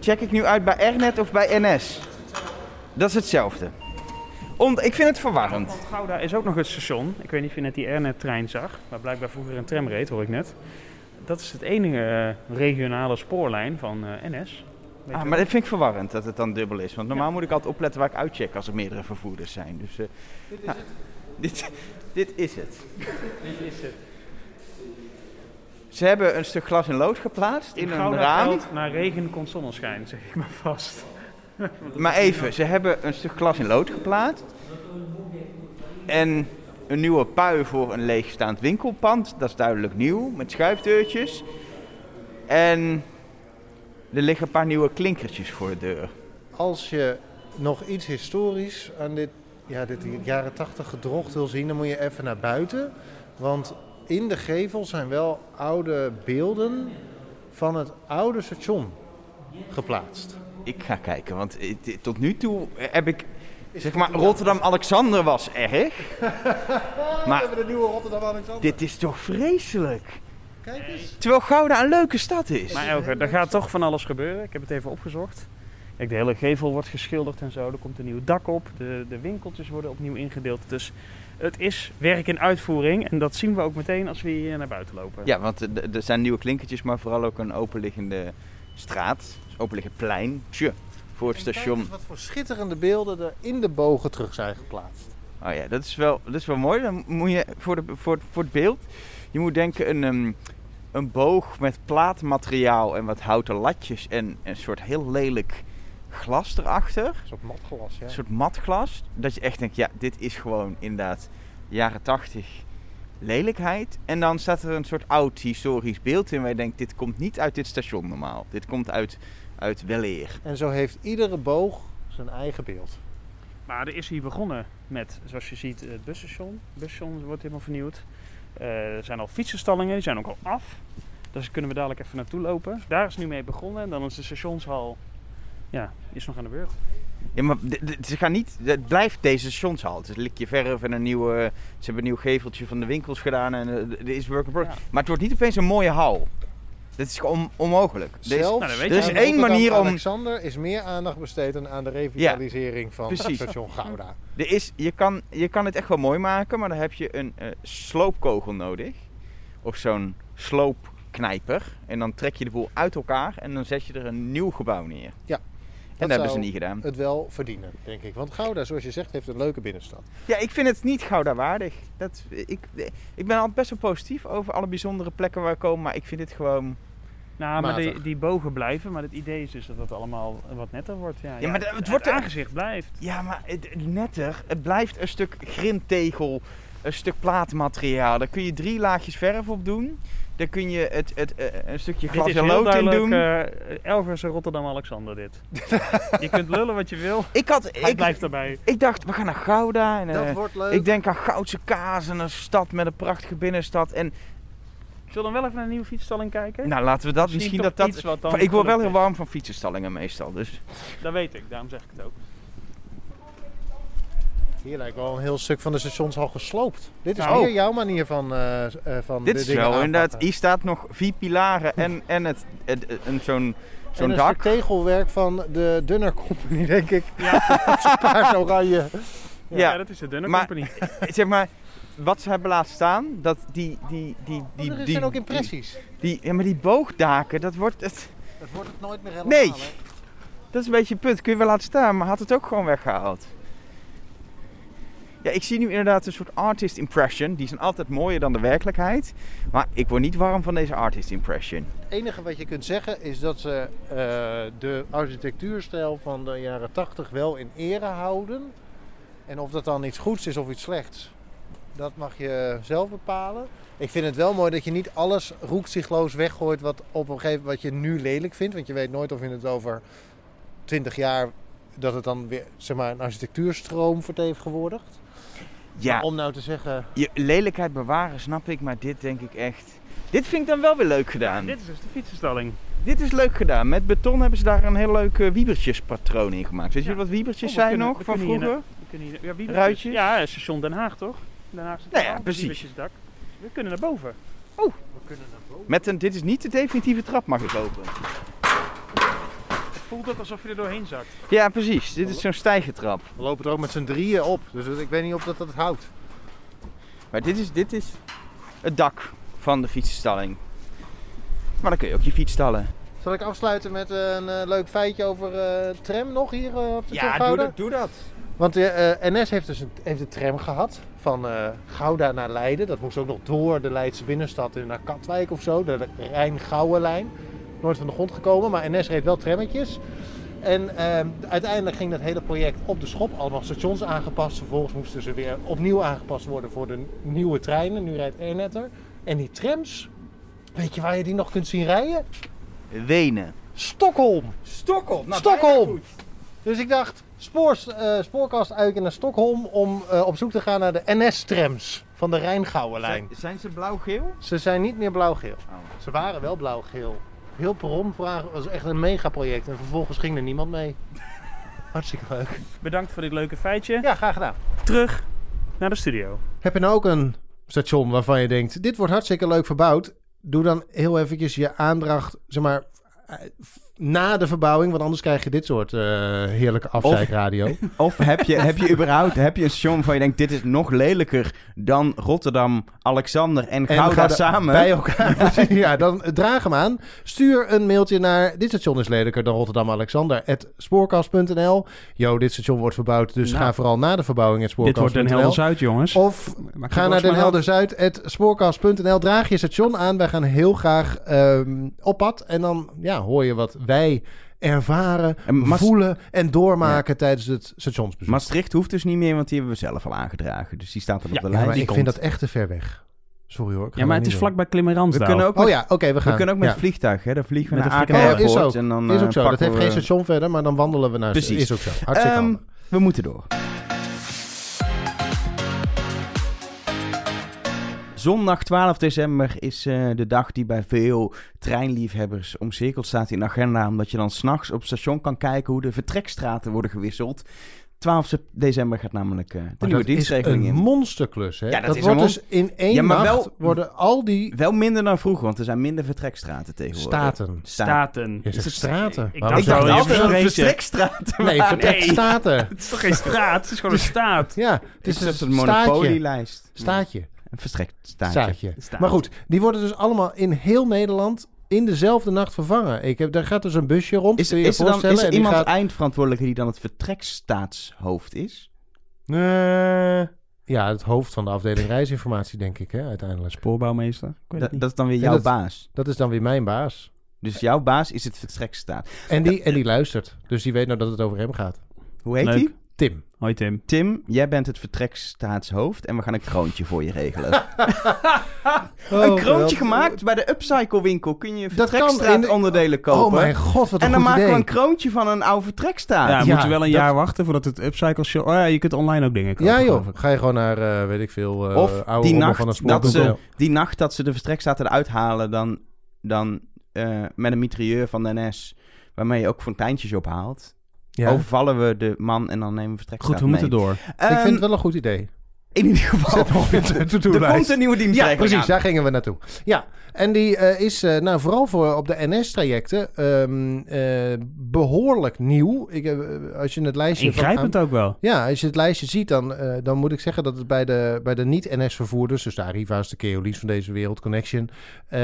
Check ik nu uit bij Ernet of bij NS? Dat is hetzelfde. Om, ik vind het verwarrend. Want Gouda is ook nog een station. Ik weet niet of je net die Airnet-trein zag, waar blijkbaar vroeger een tram reed, hoor ik net. Dat is het enige eh, regionale spoorlijn van eh, NS. Ah, maar dat vind ik verwarrend dat het dan dubbel is. Want normaal moet ik altijd opletten waar ik uitcheck als er meerdere vervoerders zijn. Dus eh, nou, dit, dit is het. Dit is het. Ze hebben een stuk glas en lood geplaatst in, In een raam. naar regen komt zonneschijn, zeg ik maar vast. Maar even, ze hebben een stuk glas in lood geplaatst. En een nieuwe pui voor een leegstaand winkelpand. Dat is duidelijk nieuw, met schuifdeurtjes. En er liggen een paar nieuwe klinkertjes voor de deur. Als je nog iets historisch aan dit, ja, dit jaren 80 gedrocht wil zien, dan moet je even naar buiten. Want in de gevel zijn wel oude beelden van het oude station geplaatst. Ik ga kijken, want eh, tot nu toe heb ik... Zeg maar, Rotterdam-Alexander was erg. Maar We hebben de nieuwe Rotterdam Alexander. dit is toch vreselijk? Kijk eens. Terwijl Gouda een leuke stad is. Maar Elke, er gaat toch van alles gebeuren. Ik heb het even opgezocht. Kijk, de hele gevel wordt geschilderd en zo. Er komt een nieuw dak op. De, de winkeltjes worden opnieuw ingedeeld. Dus het is werk in uitvoering. En dat zien we ook meteen als we hier naar buiten lopen. Ja, want er- er zijn nieuwe klinkertjes, maar vooral ook een openliggende straat. Openliggend plein. Tje, voor het En kijk station. eens wat voor schitterende beelden er in de bogen terug zijn geplaatst. Oh ja, dat is wel, dat is wel mooi. Dan moet je voor, de, voor, voor het beeld, je moet denken een, ehm, een boog met plaatmateriaal en wat houten latjes en een soort heel lelijk glas erachter. Een soort matglas, ja. Een soort matglas. Dat je echt denkt, ja, dit is gewoon inderdaad jaren tachtig lelijkheid. En dan staat er een soort oud historisch beeld in waar je denkt, dit komt niet uit dit station normaal. Dit komt uit, uit weleer. En zo heeft iedere boog zijn eigen beeld. Maar er is hier begonnen met, zoals je ziet, het busstation. Het busstation wordt helemaal vernieuwd. Eh, er zijn al fietsenstallingen, die zijn ook al af. Dus daar kunnen we dadelijk even naartoe lopen. Daar is nu mee begonnen. En dan is de stationshal, ja, is nog aan de beurt. Ja, maar ze gaan niet, het blijft deze stationshal. Het is een likje verf en een nieuwe, ze hebben een nieuw geveltje van de winkels gedaan en eh, er is work in progress. Ja. Maar het wordt niet opeens een mooie hal. Dat is gewoon on- onmogelijk. Deze- Zelfs nou. Er is één Rotterdam manier om- Alexander is meer aandacht besteed aan de revitalisering van precies. station Gouda. Er is, je, kan, je kan het echt wel mooi maken, maar dan heb je een eh, sloopkogel nodig. Of zo'n sloopknijper. En dan trek je de boel uit elkaar en dan zet je er een nieuw gebouw neer. Ja, dat dat hebben ze niet gedaan. Het wel verdienen, denk ik. Want Gouda, zoals je zegt, heeft een leuke binnenstad. Ja, ik vind het niet Gouda waardig. Dat, ik, ik ben altijd best wel positief over alle bijzondere plekken waar we komen, maar ik vind het gewoon... Nou, maar die, die bogen blijven. Maar het idee is dus dat het allemaal wat netter wordt. Ja, Ja, maar de- het het, wordt er- aangezicht blijft. Ja, maar het, het netter, het blijft een stuk grindtegel, een stuk plaatmateriaal. Daar kun je drie laagjes verf op doen. Daar kun je het, het, eh, een stukje Dit glas is en heel lood in doen. eh, Elvers Rotterdam-Alexander dit. je kunt lullen wat je wil, ik, had, hij ik, blijft daarbij. ik dacht, we gaan naar Gouda. En, eh, wordt leuk. ik denk aan Goudse kaas en een stad met een prachtige binnenstad. En Zullen we wel even naar een nieuwe fietsstalling kijken? nou, laten we dat misschien dat dat... dan ik word wel heel warm van fietsenstallingen meestal. Dus. Dat weet ik, daarom zeg ik het ook. Hier lijkt wel een heel stuk van de stations al gesloopt. Dit is Nou. meer jouw manier van, eh, eh, van dit de is dingen wel aanpakken. inderdaad... Hier staat nog vier pilaren en, en het, het, het- een zo'n En zo'n dak. tegelwerk van de Dunner Company, denk ik. Ja. paars oranje. Ja, Ja. dat is de dunne Maar- company. zeg maar, wat ze hebben laten staan, dat die... die, die, die, er die zijn ook impressies. Die, ja, maar die boogdaken, dat wordt... Het, Dat wordt het nooit meer helemaal. Nee. hè? dat is een beetje het punt. Kun je wel laten staan, maar had het ook gewoon weggehaald. Ja, ik zie nu inderdaad een soort artist impression. Die zijn altijd mooier dan de werkelijkheid. Maar ik word niet warm van deze artist impression. Het enige wat je kunt zeggen is dat ze eh, de architectuurstijl van de jaren 80 wel in ere houden. En of dat dan iets goeds is of iets slechts, dat mag je zelf bepalen. Ik vind het wel mooi dat je niet alles roekzichtloos weggooit wat op een gegeven wat je nu lelijk vindt. Want je weet nooit of je het over 20 jaar dat het dan weer zeg maar, een architectuurstroom vertegenwoordigt. Ja, Maar om nou te zeggen, je lelijkheid bewaren snap ik, maar dit denk ik echt... Dit vind ik dan wel weer leuk gedaan. Dit is dus de fietsenstalling. Dit is leuk gedaan. Met beton hebben ze daar een heel leuk eh, wiebertjespatroon in gemaakt. Weet je Ja. wat wiebertjes Oh, zijn kunnen- nog van hier vroeger? We kunnen hier, ja, wie Ruitjes? Ja, station Den Haag toch? Den Haag Nou ja, precies. dak. We kunnen naar boven. we kunnen naar boven. Met een, dit is niet de definitieve trap, mag ik hopen. Het voelt ook alsof je er doorheen zakt. Ja, precies. Dit is zo'n stijgertrap. We lopen er ook met z'n drieën op, dus ik weet niet of dat het houdt. Maar dit is, dit is het dak van de fietsenstalling. Maar dan kun je ook je fiets stallen. Zal ik afsluiten met een eh, leuk feitje over eh, tram nog hier eh, op de Ja, doe dat. Doe dat. Want de eh, NS heeft dus een, heeft een tram gehad van eh, Gouda naar Leiden. Dat moest ook nog door de Leidse binnenstad en naar Katwijk of zo. De Rijn-Gouwe-lijn. Nooit van de grond gekomen, maar NS reed wel trammetjes. En eh, uiteindelijk ging dat hele project op de schop. Allemaal stations aangepast. Vervolgens moesten ze weer opnieuw aangepast worden voor de nieuwe treinen. Nu rijdt Ernet er. En die trams, weet je waar je die nog kunt zien rijden? Wenen. Stockholm! Stockholm. Nou, Stockholm! Dus ik dacht, spoors, eh, spoorkast uit naar Stockholm om eh, op zoek te gaan naar de NS-trams van de Rijngouwe-lijn. Zijn, zijn ze blauw-geel? Ze zijn niet meer blauw-geel. Oh. Ze waren wel blauw-geel. Heel perron vragen was echt een megaproject en vervolgens ging er niemand mee. Hartstikke leuk. Bedankt voor dit leuke feitje. Ja, graag gedaan. Terug naar de studio. Heb je nou ook een station waarvan je denkt, dit wordt hartstikke leuk verbouwd? Doe dan heel eventjes je aandracht, zeg maar, eh, na de verbouwing. Want anders krijg je dit soort eh, heerlijke afzeikradio. Of heb je, heb je überhaupt heb je een station waarvan je denkt... dit is nog lelijker dan Rotterdam, Alexander en Gouda samen? Bij elkaar. ja, dan draag hem aan. Stuur een mailtje naar dit station is lelijker dan Rotterdam Alexander. spoorkast.nl. Yo, dit station wordt verbouwd, dus Nou. ga vooral na de verbouwing het Dit wordt Den spoorkast.nl. Helder Zuid, jongens. Of ga naar Den Helder Zuid, het spoorkast.nl. Draag je station aan. Wij gaan heel graag ehm, op pad. En dan ja, hoor je wat wij ervaren, En voelen en doormaken tijdens het stationsbezoek. Maastricht hoeft dus niet meer, want die hebben we zelf al aangedragen. Dus die staat er op Ja, de ja, lijst. ja, ik komt. vind dat echt te ver weg. Sorry hoor. Ja, maar het is vlakbij Klimmerandsdaal. We kunnen ook Oh met, ja, oké, we gaan. we kunnen ook met Ja. het vliegtuig, hè? Dan vliegen we Met naar de Aken vliegtuig. Oh, is ook. en dan is eh, ook zo. Dat heeft geen station verder, maar dan wandelen we naar... Precies. Is ook zo. Hartstikke Ehm, handig. we moeten door. Zondag 12 december is eh, de dag die bij veel treinliefhebbers omcirkeld staat in de agenda. Omdat je dan s'nachts op het station kan kijken hoe de vertrekstraten worden gewisseld. 12 sep- december gaat namelijk eh, de Maar nieuwe dat is dienstregeling een in. monsterklus, hè? Ja, dat dat is wordt een dus in één Ja, maar nacht wel- worden al die Wel minder dan vroeger, want er zijn minder vertrekstraten tegenwoordig. staten... Sta- Staten. Je zegt straten. Ik Waarom Ik dacht dacht altijd dat vertrekstraten Nee, waren. vertrekstaten. Het is toch geen straat? Het is gewoon een staat. Ja, het Het is is een een staatje. monopolielijst. Staatje. Een. Staat. Maar goed, die worden dus allemaal in heel Nederland in dezelfde nacht vervangen. Ik heb, daar gaat dus een busje rond. Is, is er dan is er iemand gaat- eindverantwoordelijke die dan het vertrekstaatshoofd is? Eh, ja, het hoofd van de afdeling reisinformatie, denk ik, hè, uiteindelijk. Spoorbouwmeester. Ik weet het Dat, niet. dat is dan weer jouw dat- baas. Dat is dan weer mijn baas. Dus jouw baas is het vertrekstaat. En die, en die luistert. Dus die weet nou dat het over hem gaat. Hoe heet Leuk. die? Tim. Hoi Tim. Tim, jij bent het vertrekstaatshoofd en we gaan een kroontje voor je regelen. Oh, een kroontje gemaakt bij de Upcycle winkel. Kun je vertrekstraatonderdelen kopen. Oh mijn god, wat een en dan maken idee. we een kroontje van een oude vertrekstaat. Ja, ja, moeten wel een dat- jaar wachten voordat het Upcycle Show... Oh ja, je kunt online ook dingen kopen, Ja joh, ga je gewoon naar, eh, weet ik veel, eh Of oude die nacht van een dat ze-. Die nacht dat ze de vertrekstaten eruit halen, dan, dan eh, met een mitrailleur van de NS, waarmee je ook fonteintjes ophaalt, Ja. overvallen we de man en dan nemen we vertrekstaat Goed, we moeten door. ik Ehm, vind het wel een goed idee. In ieder geval, Zet to- er to-do-lijst. komt een nieuwe Ja, dienstregeling precies, aan. daar gingen we naartoe. Ja, en die eh, is eh, nou, vooral voor op de NS-trajecten ehm, eh, behoorlijk nieuw. Ik, als je het lijstje van- Ingrijpend ook wel. Ja, als je het lijstje ziet, dan, eh, dan moet ik zeggen dat het bij de, bij de niet-NS-vervoerders, dus de Arriva's, de Keolies van deze wereld, Connection, eh,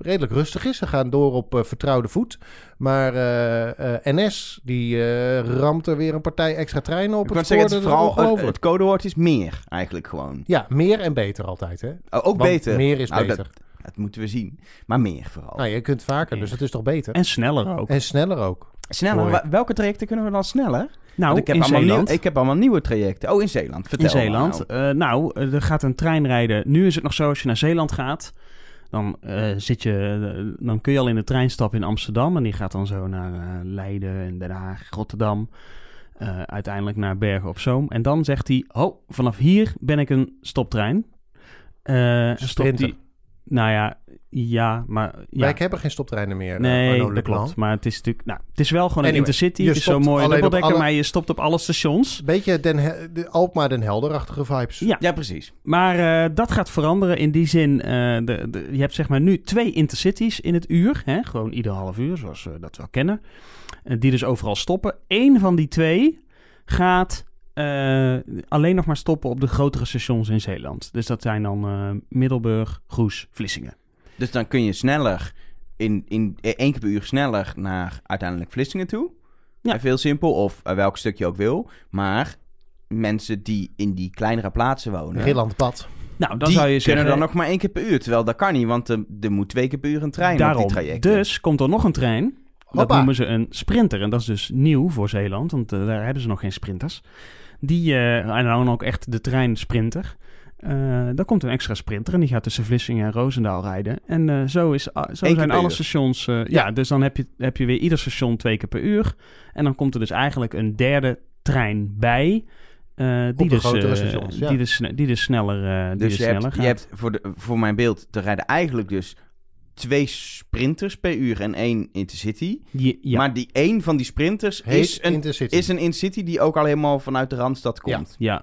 redelijk rustig is. Ze gaan door op vertrouwde voet. Maar eh, eh, NS, die eh, ramt er weer een partij extra treinen op Ik het zeggen, het, vooral, het, codewoord is meer, eigenlijk gewoon. Ja, meer en beter altijd, hè? Oh, ook Want beter. meer is Nou, beter. Dat moeten we zien. Maar meer vooral. Nou, je kunt vaker, dus het is toch beter? En sneller ook. En sneller ook. Sneller, welke trajecten kunnen we dan sneller? nou, ik heb, in allemaal Zeeland. nieuw- ik heb allemaal nieuwe trajecten. Oh, in Zeeland. Vertel in Zeeland. nou. Eh, nou, eh, er gaat een trein rijden. Nu is het nog zo, als je naar Zeeland gaat, dan, eh, zit je, dan kun je al in de trein stappen in Amsterdam. En die gaat dan zo naar eh, Leiden en Den Haag, Rotterdam. eh, uiteindelijk naar Bergen op Zoom. En dan zegt hij, oh, vanaf hier ben ik een stoptrein. Eh, en stopt die- nou ja, ja, maar... Ja. Wij hebben geen stoptreinen meer. eh, Nee, dat klopt. Maar het is natuurlijk... Nou, het is wel gewoon een Anyway, intercity. je Het is zo stopt mooi dubbeldekker, alle- maar je stopt op alle stations. Beetje Den de Alkmaar Den Helder-achtige vibes. Ja. Ja, precies. Maar eh, dat gaat veranderen in die zin. eh, de, de, je hebt zeg maar nu twee intercities in het uur. Hè? Gewoon ieder half uur, zoals we dat wel kennen. Die dus overal stoppen. Eén van die twee gaat eh, alleen nog maar stoppen op de grotere stations in Zeeland. Dus dat zijn dan eh, Middelburg, Goes, Vlissingen. Dus dan kun je sneller, in, in eh, één keer per uur sneller naar uiteindelijk Vlissingen toe. Ja. Simpel, of welk stuk je ook wil. Maar mensen die in die kleinere plaatsen wonen... Rillandpad. Nou, dan die zou je zeggen... kunnen dan nog maar één keer per uur. Terwijl dat kan niet, want er, er moet twee keer per uur een trein op Daarom. die trajecten. Dus komt er nog een trein. Dat Hoppa. noemen ze een sprinter. En dat is dus nieuw voor Zeeland, want daar hebben ze nog geen sprinters. Die, eh en dan ook echt de trein sprinter. Eh dan komt een extra sprinter en die gaat tussen Vlissingen en Roosendaal rijden. En eh, zo, is, zo zijn alle uur. stations... eh, ja. dus dan heb je, heb je weer ieder station twee keer per uur. En dan komt er dus eigenlijk een derde trein bij... eh, die, de dus, grotere stations, ja. die, dus, die dus sneller, eh, die Dus dus je sneller hebt, gaat. je hebt voor, de, voor mijn beeld, er rijden eigenlijk dus twee sprinters per uur en één intercity. Ja. Maar die één van die sprinters Heet is een, Intercity. is een intercity die ook al helemaal vanuit de Randstad komt. ja,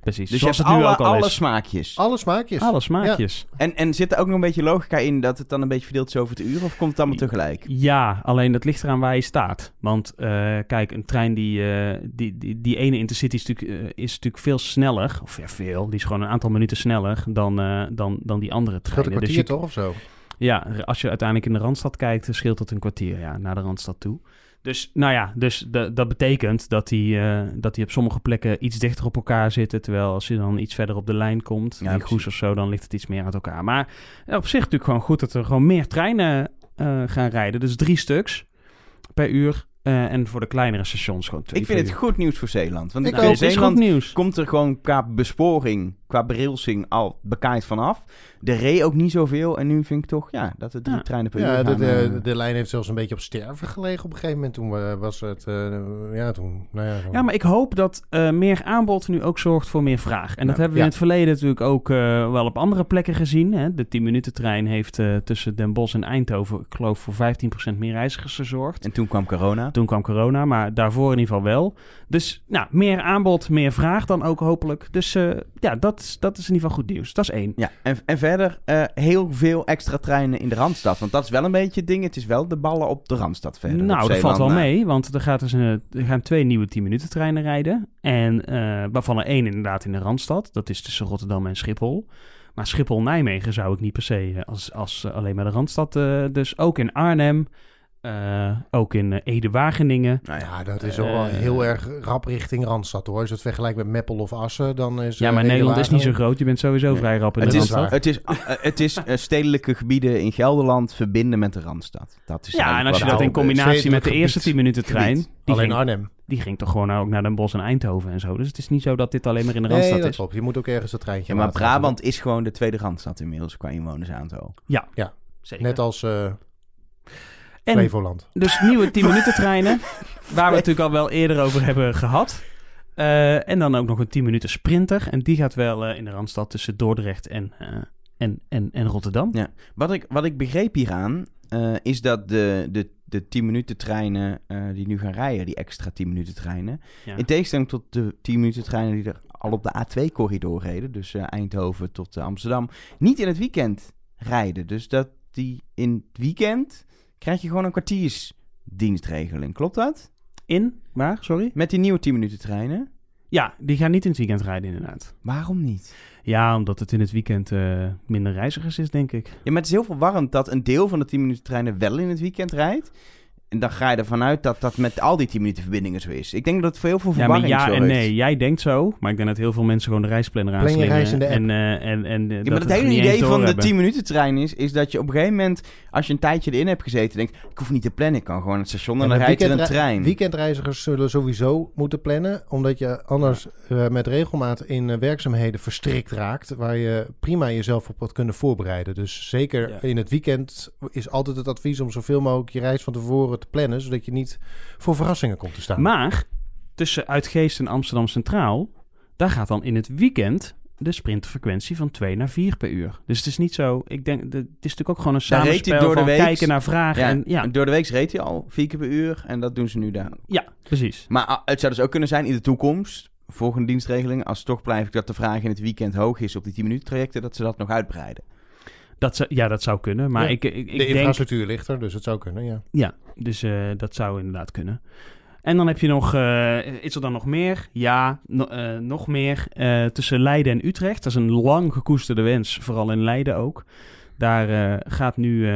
precies. Dus Zoals je het hebt nu alle, ook al alle is. smaakjes. Alle smaakjes. Alle smaakjes. En, en zit er ook nog een beetje logica in dat het dan een beetje verdeeld is over het uur? Of komt het allemaal tegelijk? Ja, alleen dat ligt eraan waar je staat. Want eh, kijk, een trein die, eh, die, die, die ene intercity is natuurlijk, eh, is natuurlijk veel sneller. Of ja, veel. Die is gewoon een aantal minuten sneller dan, eh, dan, dan die andere Het scheelt treinen. een Dus kwartier je- toch of zo? Ja, als je uiteindelijk in de Randstad kijkt, dan scheelt dat een kwartier ja, naar de Randstad toe. Dus nou ja, dus de- dat betekent dat die, eh, dat die op sommige plekken iets dichter op elkaar zitten. Terwijl als je dan iets verder op de lijn komt, Ja, in Goes precies. of zo, dan ligt het iets meer uit elkaar. Maar ja, op zich natuurlijk gewoon goed dat er gewoon meer treinen eh, gaan rijden. Dus drie stuks per uur. eh, en voor de kleinere stations gewoon twee Ik vind het uur. goed nieuws voor Zeeland. Want Ik in Nou, Zeeland nieuws. komt er gewoon qua besporing, qua berailsing al bekaaid vanaf. Er reed ook niet zoveel. En nu vind ik toch ja, dat er drie Ja. treinen per Ja, uur de, gaan, de, eh, de lijn heeft zelfs een beetje op sterven gelegen op een gegeven moment. Toen eh, was het, eh, ja, toen, nou ja. toen- Ja, maar ik hoop dat eh, meer aanbod nu ook zorgt voor meer vraag. En dat Ja. hebben we Ja. in het verleden natuurlijk ook eh, wel op andere plekken gezien. Hè? De 10-minuten trein heeft eh, tussen Den Bosch en Eindhoven, ik geloof, voor 15% meer reizigers gezorgd. En toen kwam corona. Toen kwam corona, maar daarvoor in ieder geval wel. Dus nou, meer aanbod, meer vraag dan ook hopelijk. Dus eh, ja, dat, is- dat is in ieder geval goed nieuws. Dat is één. Ja, en, en verder eh, heel veel extra treinen in de Randstad. Want dat is wel een beetje het ding. Het is wel de ballen op de Randstad verder. Nou, dat valt wel na. mee, want er, gaat dus een, er gaan twee nieuwe 10-minuten treinen rijden. En eh, waarvan er één inderdaad in de Randstad. Dat is tussen Rotterdam en Schiphol. Maar Schiphol-Nijmegen zou ik niet per se eh, als, als eh, alleen maar de Randstad. eh, dus ook in Arnhem Eh, ook in eh, Ede-Wageningen. Nou ja, Ja, dat is ook wel Eh, heel erg rap richting Randstad hoor. Als je het vergelijkt met Meppel of Assen, dan is... Ja, maar Nederland is niet zo groot. Je bent sowieso Nee. vrij rap in het, de is, Randstad. het is, eh, het is stedelijke gebieden in Gelderland verbinden met de Randstad. Dat is Ja, en als je dat in combinatie met de eerste gebied. 10 minuten trein... Gebied. Die Alleen ging, Arnhem. die ging toch gewoon ook naar Den Bosch en Eindhoven en zo. Dus het is niet zo dat dit alleen maar in de Nee, Randstad dat is. klopt. Je moet ook ergens dat treintje Ja, maar. Brabant is gewoon de tweede Randstad inmiddels qua inwonersaantal. Zeker. Net als eh en Flevoland. dus nieuwe 10 minuten treinen, waar we natuurlijk al wel eerder over hebben gehad. Eh, en dan ook nog een 10 minuten sprinter. En die gaat wel eh, in de Randstad tussen Dordrecht en, eh, en, en, en Rotterdam. Ja. Wat ik, wat ik begreep hieraan, eh, is dat de, de, de 10 minuten treinen eh, die nu gaan rijden, die extra 10 minuten treinen, Ja. in tegenstelling tot de 10 minuten treinen die er al op de A2-corridor reden, dus eh, Eindhoven tot Amsterdam, niet in het weekend rijden. Dus dat die in het weekend krijg je gewoon een kwartiersdienstregeling. Klopt dat? In? Waar? Sorry? Met die nieuwe 10 minuten treinen? Ja, die gaan niet in het weekend rijden inderdaad. Waarom niet? Ja, omdat het in het weekend eh, minder reizigers is, denk ik. Ja, maar het is heel verwarrend dat een deel van de 10 minuten treinen wel in het weekend rijdt. En dan ga je ervan uit dat dat met al die 10 minuten verbindingen zo is. Ik denk dat het voor heel veel Ja, maar verwarring ja en nee. Jij denkt zo, maar ik denk dat heel veel mensen gewoon de reisplanner Plan je aanslingeren. reis in de app. En, eh, en, en, eh, Ja, dat maar het het hele idee van de doorhebben. 10 minuten trein is, is dat je op een gegeven moment, als je een tijdje erin hebt gezeten, denkt, ik hoef niet te plannen, ik kan gewoon naar het station en En dan de rijdt er een trein. Weekendreizigers zullen sowieso moeten plannen, omdat je anders eh, met regelmaat in eh, werkzaamheden verstrikt raakt, waar je prima jezelf op had kunnen voorbereiden. Dus zeker Ja. in het weekend is altijd het advies om zoveel mogelijk je reis van tevoren te plannen, zodat je niet voor verrassingen komt te staan. Maar tussen Uitgeest en Amsterdam Centraal, daar gaat dan in het weekend de sprinterfrequentie van 2 naar 4 per uur. Dus het is niet zo, ik denk, de- het is natuurlijk ook gewoon een samenspel door de van week. kijken naar vragen. ja, En, ja, Door de week reed hij al vier keer per uur en dat doen ze nu daar. ja, precies. Maar ah, het zou dus ook kunnen zijn in de toekomst, volgende dienstregeling, als toch blijft dat de vraag in het weekend hoog is op die 10 minuten trajecten, dat ze dat nog uitbreiden. Dat zou, ja, dat zou kunnen. Maar Ja, ik, ik, ik de denk... infrastructuur ligt er, dus het zou kunnen, ja. Ja, dus eh, dat zou inderdaad kunnen. En dan heb je nog, eh, is er dan nog meer? Ja, no- eh, nog meer. Tussen Leiden en Utrecht. Dat is een lang gekoesterde wens, vooral in Leiden ook. Daar gaat nu,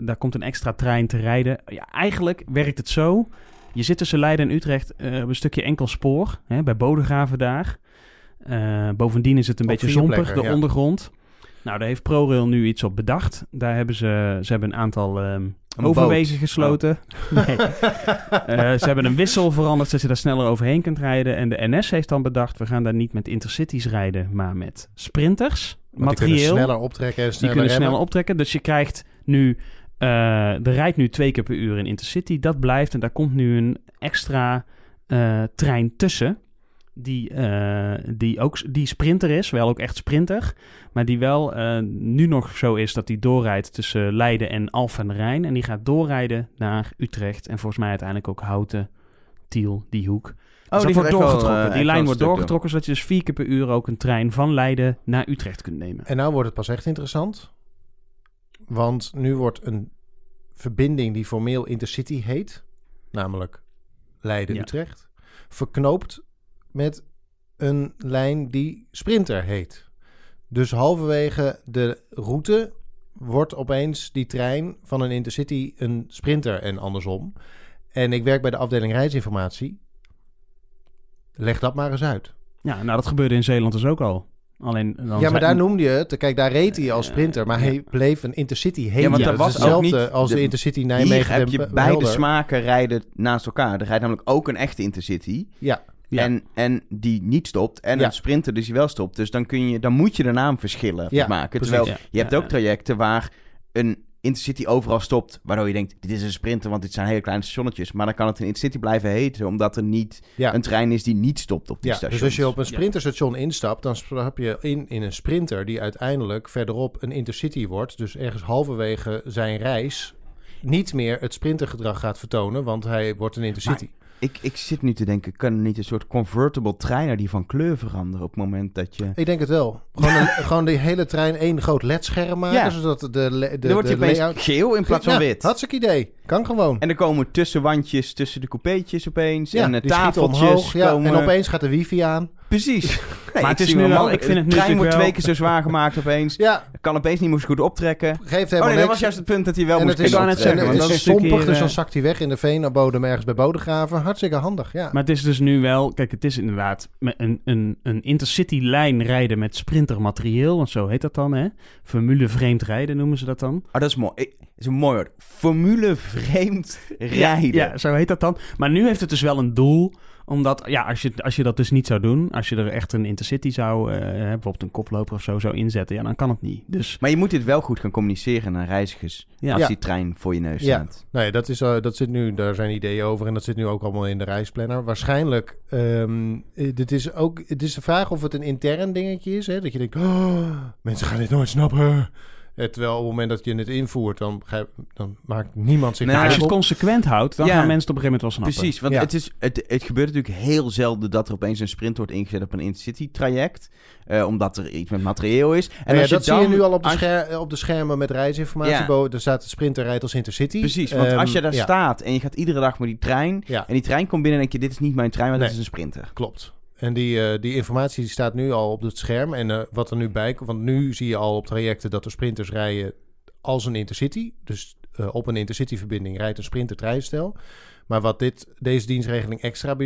daar komt een extra trein te rijden. Ja, eigenlijk werkt het zo. Je zit tussen Leiden en Utrecht op een stukje enkel spoor, hè, bij Bodegraven daar. Bovendien is het een Op beetje zompig, de ja. ondergrond. Nou, daar heeft ProRail nu iets op bedacht. Daar hebben ze, ze hebben een aantal ehm, Een overwegen boot. gesloten. Nee. Eh, ze hebben een wissel veranderd, zodat je daar sneller overheen kunt rijden. En de NS heeft dan bedacht, we gaan daar niet met intercities rijden, maar met sprinters. Want die kunnen materieel. sneller optrekken en Die sneller kunnen remmen. sneller optrekken. Dus je krijgt nu... eh, er rijdt nu twee keer per uur in Intercity. Dat blijft. En daar komt nu een extra eh, trein tussen. Die, eh, die ook die sprinter is. Wel ook echt sprinter. Maar die wel eh, nu nog zo is dat die doorrijdt tussen Leiden en Alphen aan Rijn. En die gaat doorrijden naar Utrecht. En volgens mij uiteindelijk ook Houten, Tiel, die hoek. Oh, Dus dat die wordt wel, doorgetrokken. eh, die lijn wordt door. doorgetrokken, zodat je dus vier keer per uur ook een trein van Leiden naar Utrecht kunt nemen. En nou wordt het pas echt interessant. Want nu wordt een verbinding die formeel Intercity heet, namelijk Leiden-Utrecht, verknoopt met een lijn die Sprinter heet. Dus halverwege de route wordt opeens die trein van een Intercity een Sprinter en andersom. En ik werk bij de afdeling reisinformatie. Leg dat maar eens uit. Ja, nou dat gebeurde in Zeeland dus ook al. Alleen dan ja, maar zijn- daar noemde je het. Kijk, daar reed hij als Eh, sprinter. Maar ja. hij bleef een Intercity heen. Ja, want dat was hetzelfde niet als de, de- Intercity Hier Nijmegen. heb de je Be- beide smaken rijden naast elkaar. Er rijdt namelijk ook een echte Intercity. Ja, Ja. En, en die niet stopt. En Ja. een sprinter dus die wel stopt. Dus dan, kun je, dan moet je de naamverschillen Ja, maken. precies. Terwijl je hebt ook trajecten waar een Intercity overal stopt. Waardoor je denkt, dit is een sprinter, want dit zijn hele kleine stationnetjes. Maar dan kan het een Intercity blijven heten. Omdat er niet ja. een trein is die niet stopt op die ja. stations. Dus als je op een sprinterstation instapt, dan stap je in, in een sprinter die uiteindelijk verderop een Intercity wordt. Dus ergens halverwege zijn reis niet meer het sprintergedrag gaat vertonen, want hij wordt een Intercity. Ik, ik zit nu te denken, kan er niet een soort convertible treiner die van kleur veranderen op het moment dat je... Ik denk het wel. Gewoon, een, gewoon die hele trein één groot ledscherm maken, Ja. zodat de, de, de, dan wordt de je opeens layout... geel in plaats van Ja, wit. Hartstikke idee. Kan gewoon. En er komen tussenwandjes tussen de coupeetjes opeens. Ja, en de die schieten tafeltjes omhoog. Ja, komen... En opeens gaat de wifi aan. Precies. Nee, Maar ik het is nu wel- ik vind het nu trein wordt twee keer zo zwaar gemaakt opeens. Ja, Kan opeens niet meer zo goed optrekken. geeft Oh helemaal nee, dat was juist het punt dat hij wel en moest het is, Ik net zeggen, het is stompig, dus dan zakt hij weg in de veenbodem ergens bij Bodegraven. Hartstikke handig, ja. Maar het is dus nu wel... Kijk, het is inderdaad met een, een, een intercity-lijn rijden met sprintermaterieel. Want zo heet dat dan, hè? Formule vreemd rijden noemen ze dat dan. Oh, dat is mooi. Ik- Dat is een mooi woord. Formule vreemd rijden. Ja, zo heet dat dan. Maar nu heeft het dus wel een doel. Omdat, ja, als je, als je dat dus niet zou doen... Als je er echt een intercity zou... eh, bijvoorbeeld een koploper of zo zou inzetten... Ja, dan kan het niet. Dus Maar je moet dit wel goed gaan communiceren naar reizigers. Ja. Als Ja. die trein voor je neus Ja. staat. Nee, dat, is, eh, dat zit nu, daar zijn ideeën over en dat zit nu ook allemaal in de reisplanner. Waarschijnlijk, ehm, eh, dit is ook, het is de vraag of het een intern dingetje is. Hè? Dat je denkt, oh, mensen gaan dit nooit snappen. Eh, terwijl op het moment dat je het invoert, dan, dan maakt niemand zich Nou, als je het op. consequent houdt... dan Ja. gaan mensen het op een gegeven moment wel snappen. Precies, want Ja. het, is, het, het gebeurt natuurlijk heel zelden dat er opeens een sprint wordt ingezet op een intercity-traject. eh, omdat er iets met materieel is. En Nou ja, als je dat dan, zie je nu al op de, als- scher- op de schermen met reisinformatie. Er staat de sprinter rijdt als Intercity. Precies, want Ehm, als je daar ja, staat en je gaat iedere dag met die trein... Ja, en die trein komt binnen en denk je, dit is niet mijn trein, maar Nee. dit is een sprinter. klopt. En die, eh, die informatie staat nu al op het scherm. En eh, wat er nu bij komt, want nu zie je al op trajecten dat de sprinters rijden als een intercity. Dus eh, op een intercity-verbinding rijdt een sprinter treinstel. Maar wat dit, deze dienstregeling extra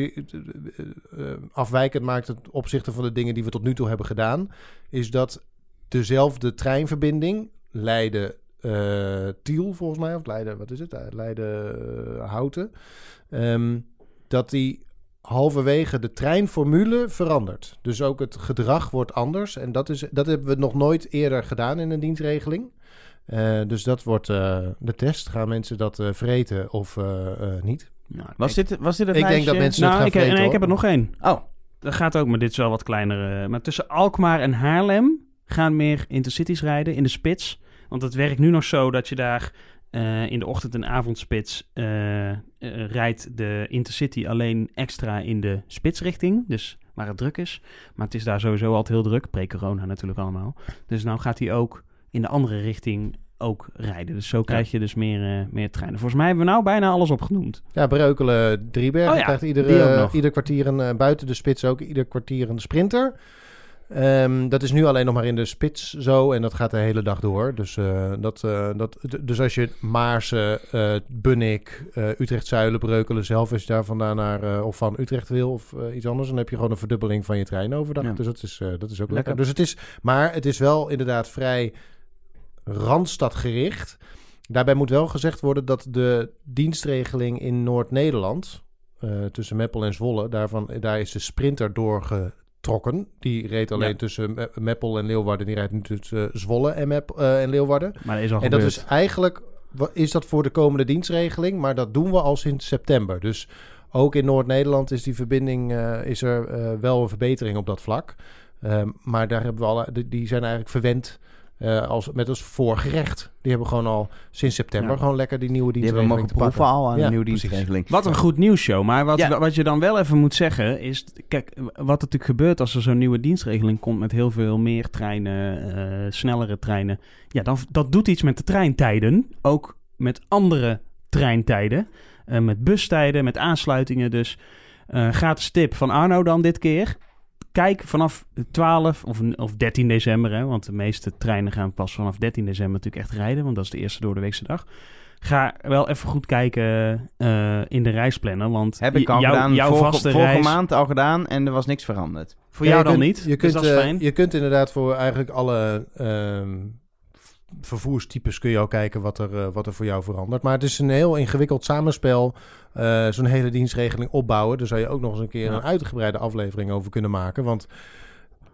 afwijkend maakt ten opzichte van de dingen die we tot nu toe hebben gedaan, is dat dezelfde treinverbinding Leiden Tiel volgens mij, of Leiden, wat is het? Leiden Houten, ehm, dat die halverwege de treinformule verandert. Dus ook het gedrag wordt anders. En dat, is, dat hebben we nog nooit eerder gedaan in een dienstregeling. Eh, dus dat wordt eh, de test. Gaan mensen dat eh, vreten of eh, eh, niet? Nou, Was kijk. dit, was dit het Ik denk dat mensen- het Nou, gaan ik, nee, vreten, ik heb er hoor. nog één. Oh, Dat gaat ook, maar dit is wel wat kleiner. eh, maar tussen Alkmaar en Haarlem gaan meer intercities rijden in de spits. Want het werkt nu nog zo dat je daar eh, in de ochtend- en avondspits eh, eh, rijdt de intercity alleen extra in de spitsrichting. Dus waar het druk is. Maar het is daar sowieso altijd heel druk. Pre-corona natuurlijk allemaal. Dus nou gaat hij ook in de andere richting ook rijden. Dus zo krijg je dus meer, meer treinen. Volgens mij hebben we nou bijna alles opgenoemd. Ja, Breukelen, Driebergen Oh ja, krijgt iedere, ieder kwartier een, buiten de spits ook, ieder kwartier een sprinter. Ehm, dat is nu alleen nog maar in de spits zo en dat gaat de hele dag door. Dus, eh, dat, eh, dat, dus als je Maarsen, eh Bunnik, eh, Utrecht-Zuilen, Breukelen zelf is daar vandaan naar of van Utrecht wil of iets anders, dan heb je gewoon een verdubbeling van je trein overdag. Ja. Dus dat is, dat is ook lekker. Lekker. Dus het is, maar het is wel inderdaad vrij randstadgericht. Daarbij moet wel gezegd worden dat de dienstregeling in Noord-Nederland, tussen Meppel en Zwolle, daarvan, daar is de sprinter Die reed alleen Ja. tussen Me- Meppel en Leeuwarden. Die rijdt nu tussen Zwolle en, Mep, eh, en Leeuwarden. Maar dat is al En dat is eigenlijk, is dat voor de komende dienstregeling, maar dat doen we al sinds september. Dus ook in Noord-Nederland is die verbinding, eh, is er eh, wel een verbetering op dat vlak. Ehm, maar daar hebben we al, die- die zijn eigenlijk verwend eh, als, met als voorgerecht. Die hebben gewoon al sinds september Ja. gewoon lekker die nieuwe die hebben dienstregeling mogen te pakken. proeven al aan Ja, de nieuwe dienstregeling. Wat een goed nieuwsshow. Maar wat, Ja. wat je dan wel even moet zeggen is... Kijk, wat natuurlijk gebeurt als er zo'n nieuwe dienstregeling komt... met heel veel meer treinen, eh, snellere treinen... Ja, dan, dat doet iets met de treintijden. Ook met andere treintijden. eh, met bustijden, met aansluitingen. Dus eh gratis tip van Arno dan dit keer. Kijk vanaf 12 of, of 13 december... Hè, want de meeste treinen gaan pas vanaf 13 december natuurlijk echt rijden... want dat is de eerste doordeweekse dag... Ga wel even goed kijken eh, in de reisplanner, want Heb ik al jou- gedaan, jouw vorige, vaste vorige reis... maand al gedaan en er was niks veranderd. Voor Ja, jou je dan kunt- niet, Je dus kunt, dat is eh, je kunt inderdaad voor eigenlijk alle ehm, vervoerstypes kun je ook kijken wat er, eh, wat er voor jou verandert. Maar het is een heel ingewikkeld samenspel. eh, Zo'n hele dienstregeling opbouwen. Daar zou je ook nog eens een keer Ja. een uitgebreide aflevering over kunnen maken. Want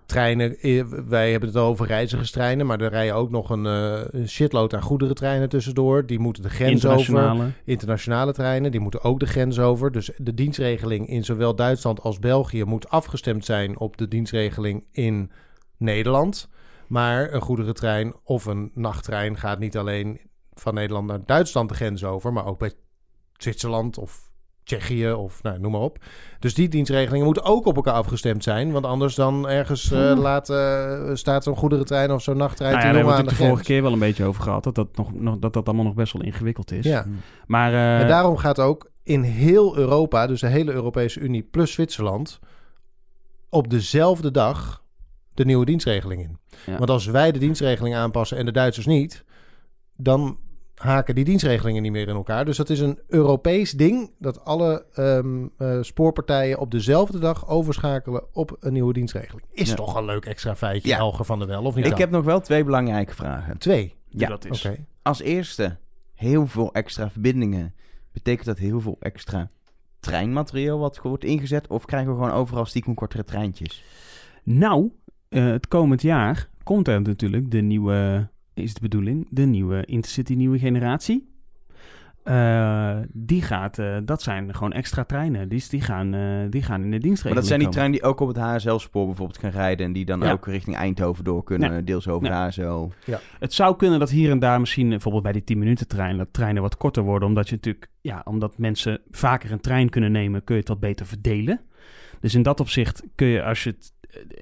treinen, eh, wij hebben het al over reizigerstreinen, maar er rijden ook nog een, shitload aan goederentreinen tussendoor. Die moeten de grens over. Internationale. Internationale treinen, die moeten ook de grens over. Dus de dienstregeling in zowel Duitsland als België moet afgestemd zijn op de dienstregeling in Nederland. Maar een goederentrein of een nachttrein gaat niet alleen van Nederland naar Duitsland de grens over, maar ook bij Zwitserland of Tsjechië of nou, noem maar op. Dus die dienstregelingen moeten ook op elkaar afgestemd zijn. Want anders dan ergens eh, laat, eh, staat zo'n goederentrein of zo'n nachttrein Nou ja, daar hebben we het de vorige keer wel een beetje over gehad. Dat dat, nog, nog, dat, dat allemaal nog best wel ingewikkeld is. Ja. Maar eh, En daarom gaat ook in heel Europa, dus de hele Europese Unie plus Zwitserland, op dezelfde dag de nieuwe dienstregeling in. Ja. Want als wij de dienstregeling aanpassen en de Duitsers niet, dan haken die dienstregelingen niet meer in elkaar. Dus dat is een Europees ding dat alle ehm, eh, spoorpartijen op dezelfde dag overschakelen op een nieuwe dienstregeling. Is Ja. toch een leuk extra feitje, Ja. Elger van der Wel, of niet? Ik dan? heb nog wel twee belangrijke vragen. twee. Ja, dat is. Als eerste, heel veel extra verbindingen. Betekent dat heel veel extra treinmateriaal wat wordt ingezet? Of krijgen we gewoon overal stiekem kortere treintjes? Nou, eh, het komend jaar komt er natuurlijk de nieuwe, is de bedoeling, de nieuwe Intercity nieuwe generatie. Eh, die gaat, eh, dat zijn gewoon extra treinen. Die, die, gaan, eh, die gaan in de dienstregeling Maar dat zijn die komen. treinen die ook op het HSL-spoor bijvoorbeeld gaan rijden... en die dan Ja. ook richting Eindhoven door kunnen, Ja. deels over Ja. de HSL. Het zou kunnen dat hier en daar misschien, bijvoorbeeld bij die 10 minuten trein, dat treinen wat korter worden. Omdat je natuurlijk, ja, omdat mensen vaker een trein kunnen nemen, kun je het wat beter verdelen. Dus in dat opzicht kun je, als je het,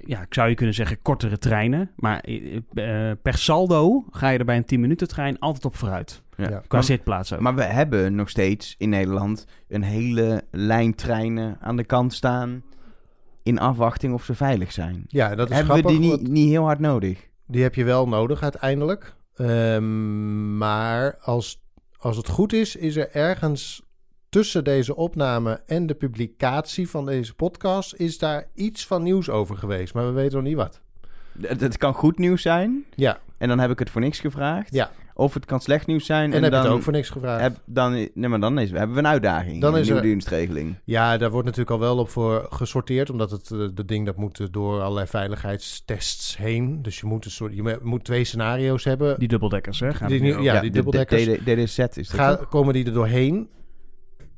ja, ik zou je kunnen zeggen kortere treinen. Maar eh, eh, per saldo ga je er bij een 10 minuten trein altijd op vooruit. Ja. Qua Maar, zitplaats ook. maar we hebben nog steeds in Nederland een hele lijn treinen aan de kant staan... in afwachting of ze veilig zijn. Ja, dat is hebben we die niet, niet heel hard nodig? Die heb je wel nodig uiteindelijk. Ehm, maar als, als het goed is, is er ergens tussen deze opname en de publicatie van deze podcast... is daar iets van nieuws over geweest. Maar we weten nog niet wat. Het, het kan goed nieuws zijn... Ja, en dan heb ik het voor niks gevraagd. ja. Of het kan slecht nieuws zijn... En, en, heb je dan het ook voor niks gevraagd. Heb, dan, nee, maar dan is, hebben we een uitdaging. Dan een is nieuwe er- dienstregeling. Ja, daar wordt natuurlijk al wel op voor gesorteerd, omdat het eh, de ding dat moet eh, door allerlei veiligheidstests heen. Dus je moet een soort, je moet twee scenario's hebben. die dubbeldekkers, hè? Die ja, die de- dubbeldekkers. De, de, DDZ is dat Ga, komen die er doorheen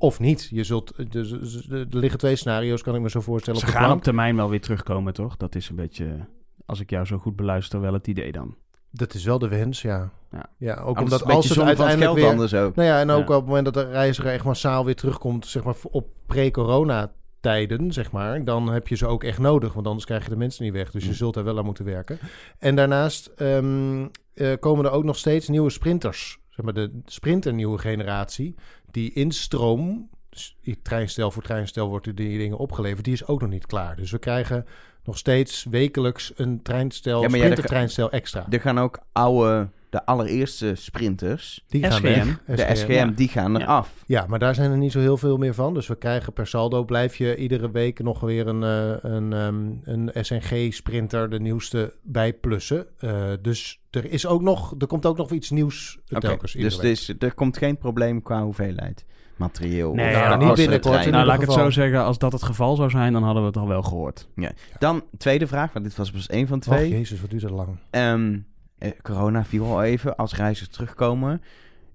of niet? Je zult, eh, dus, dus, er liggen twee scenario's, kan ik me zo voorstellen. Ze op gaan op termijn wel weer terugkomen, toch? Dat is een beetje, als ik jou zo goed beluister, wel het idee dan. Dat is wel de wens, ja. Ja. Ja, ook Anders omdat als het uiteindelijk geld weer... anders ook. Nou ja, en ook Ja. op het moment dat de reiziger echt massaal weer terugkomt, zeg maar op pre-corona tijden, zeg maar, dan heb je ze ook echt nodig, want anders krijg je de mensen niet weg. Dus je zult er wel aan moeten werken. En daarnaast ehm, eh, komen er ook nog steeds nieuwe sprinters, zeg maar de sprinter nieuwe generatie, die instroom, dus treinstel voor treinstel wordt die dingen opgeleverd, die is ook nog niet klaar. Dus we krijgen nog steeds wekelijks een treinstel, Ja, maar ja, sprintertreinstel extra. Er gaan ook oude, de allereerste sprinters, Die gaan SGM. weg. de SGM, ja. die gaan Ja. eraf. Ja, maar daar zijn er niet zo heel veel meer van. Dus we krijgen per saldo blijf je iedere week nog weer een, eh, een, ehm, een SNG-sprinter, de nieuwste, bij plussen. Eh, dus er, is ook nog, er komt ook nog iets nieuws Oké, telkens. dus week. er, is, er komt geen probleem qua hoeveelheid materieel. Nee, ja, niet binnenkort, Nou, laat ik het zo zeggen, als dat het geval zou zijn, dan hadden we het al wel gehoord. Dan, tweede vraag, want dit was pas één van twee. jezus, wat duurt dat lang. Ehm, eh, corona viel al even, als reizigers terugkomen.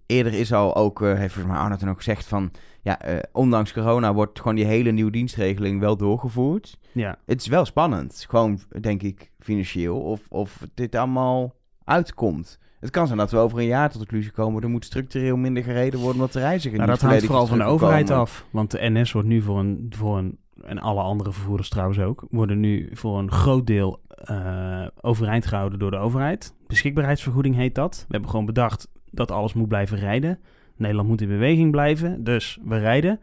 Eerder is al ook, eh, heeft volgens mij Arnold ook gezegd van... Ja, eh, ondanks corona wordt gewoon die hele nieuwe dienstregeling wel doorgevoerd. Ja, Het is wel spannend, gewoon denk ik financieel, of, of dit allemaal uitkomt. Het kan zijn dat we over een jaar tot de conclusie komen... er moet structureel minder gereden worden omdat de reiziger nou, niet dat hangt vooral van de overheid af. Want de NS wordt nu voor een, voor een, en alle andere vervoerders trouwens ook, worden nu voor een groot deel eh, overeind gehouden door de overheid. Beschikbaarheidsvergoeding heet dat. We hebben gewoon bedacht dat alles moet blijven rijden. Nederland moet in beweging blijven, dus we rijden.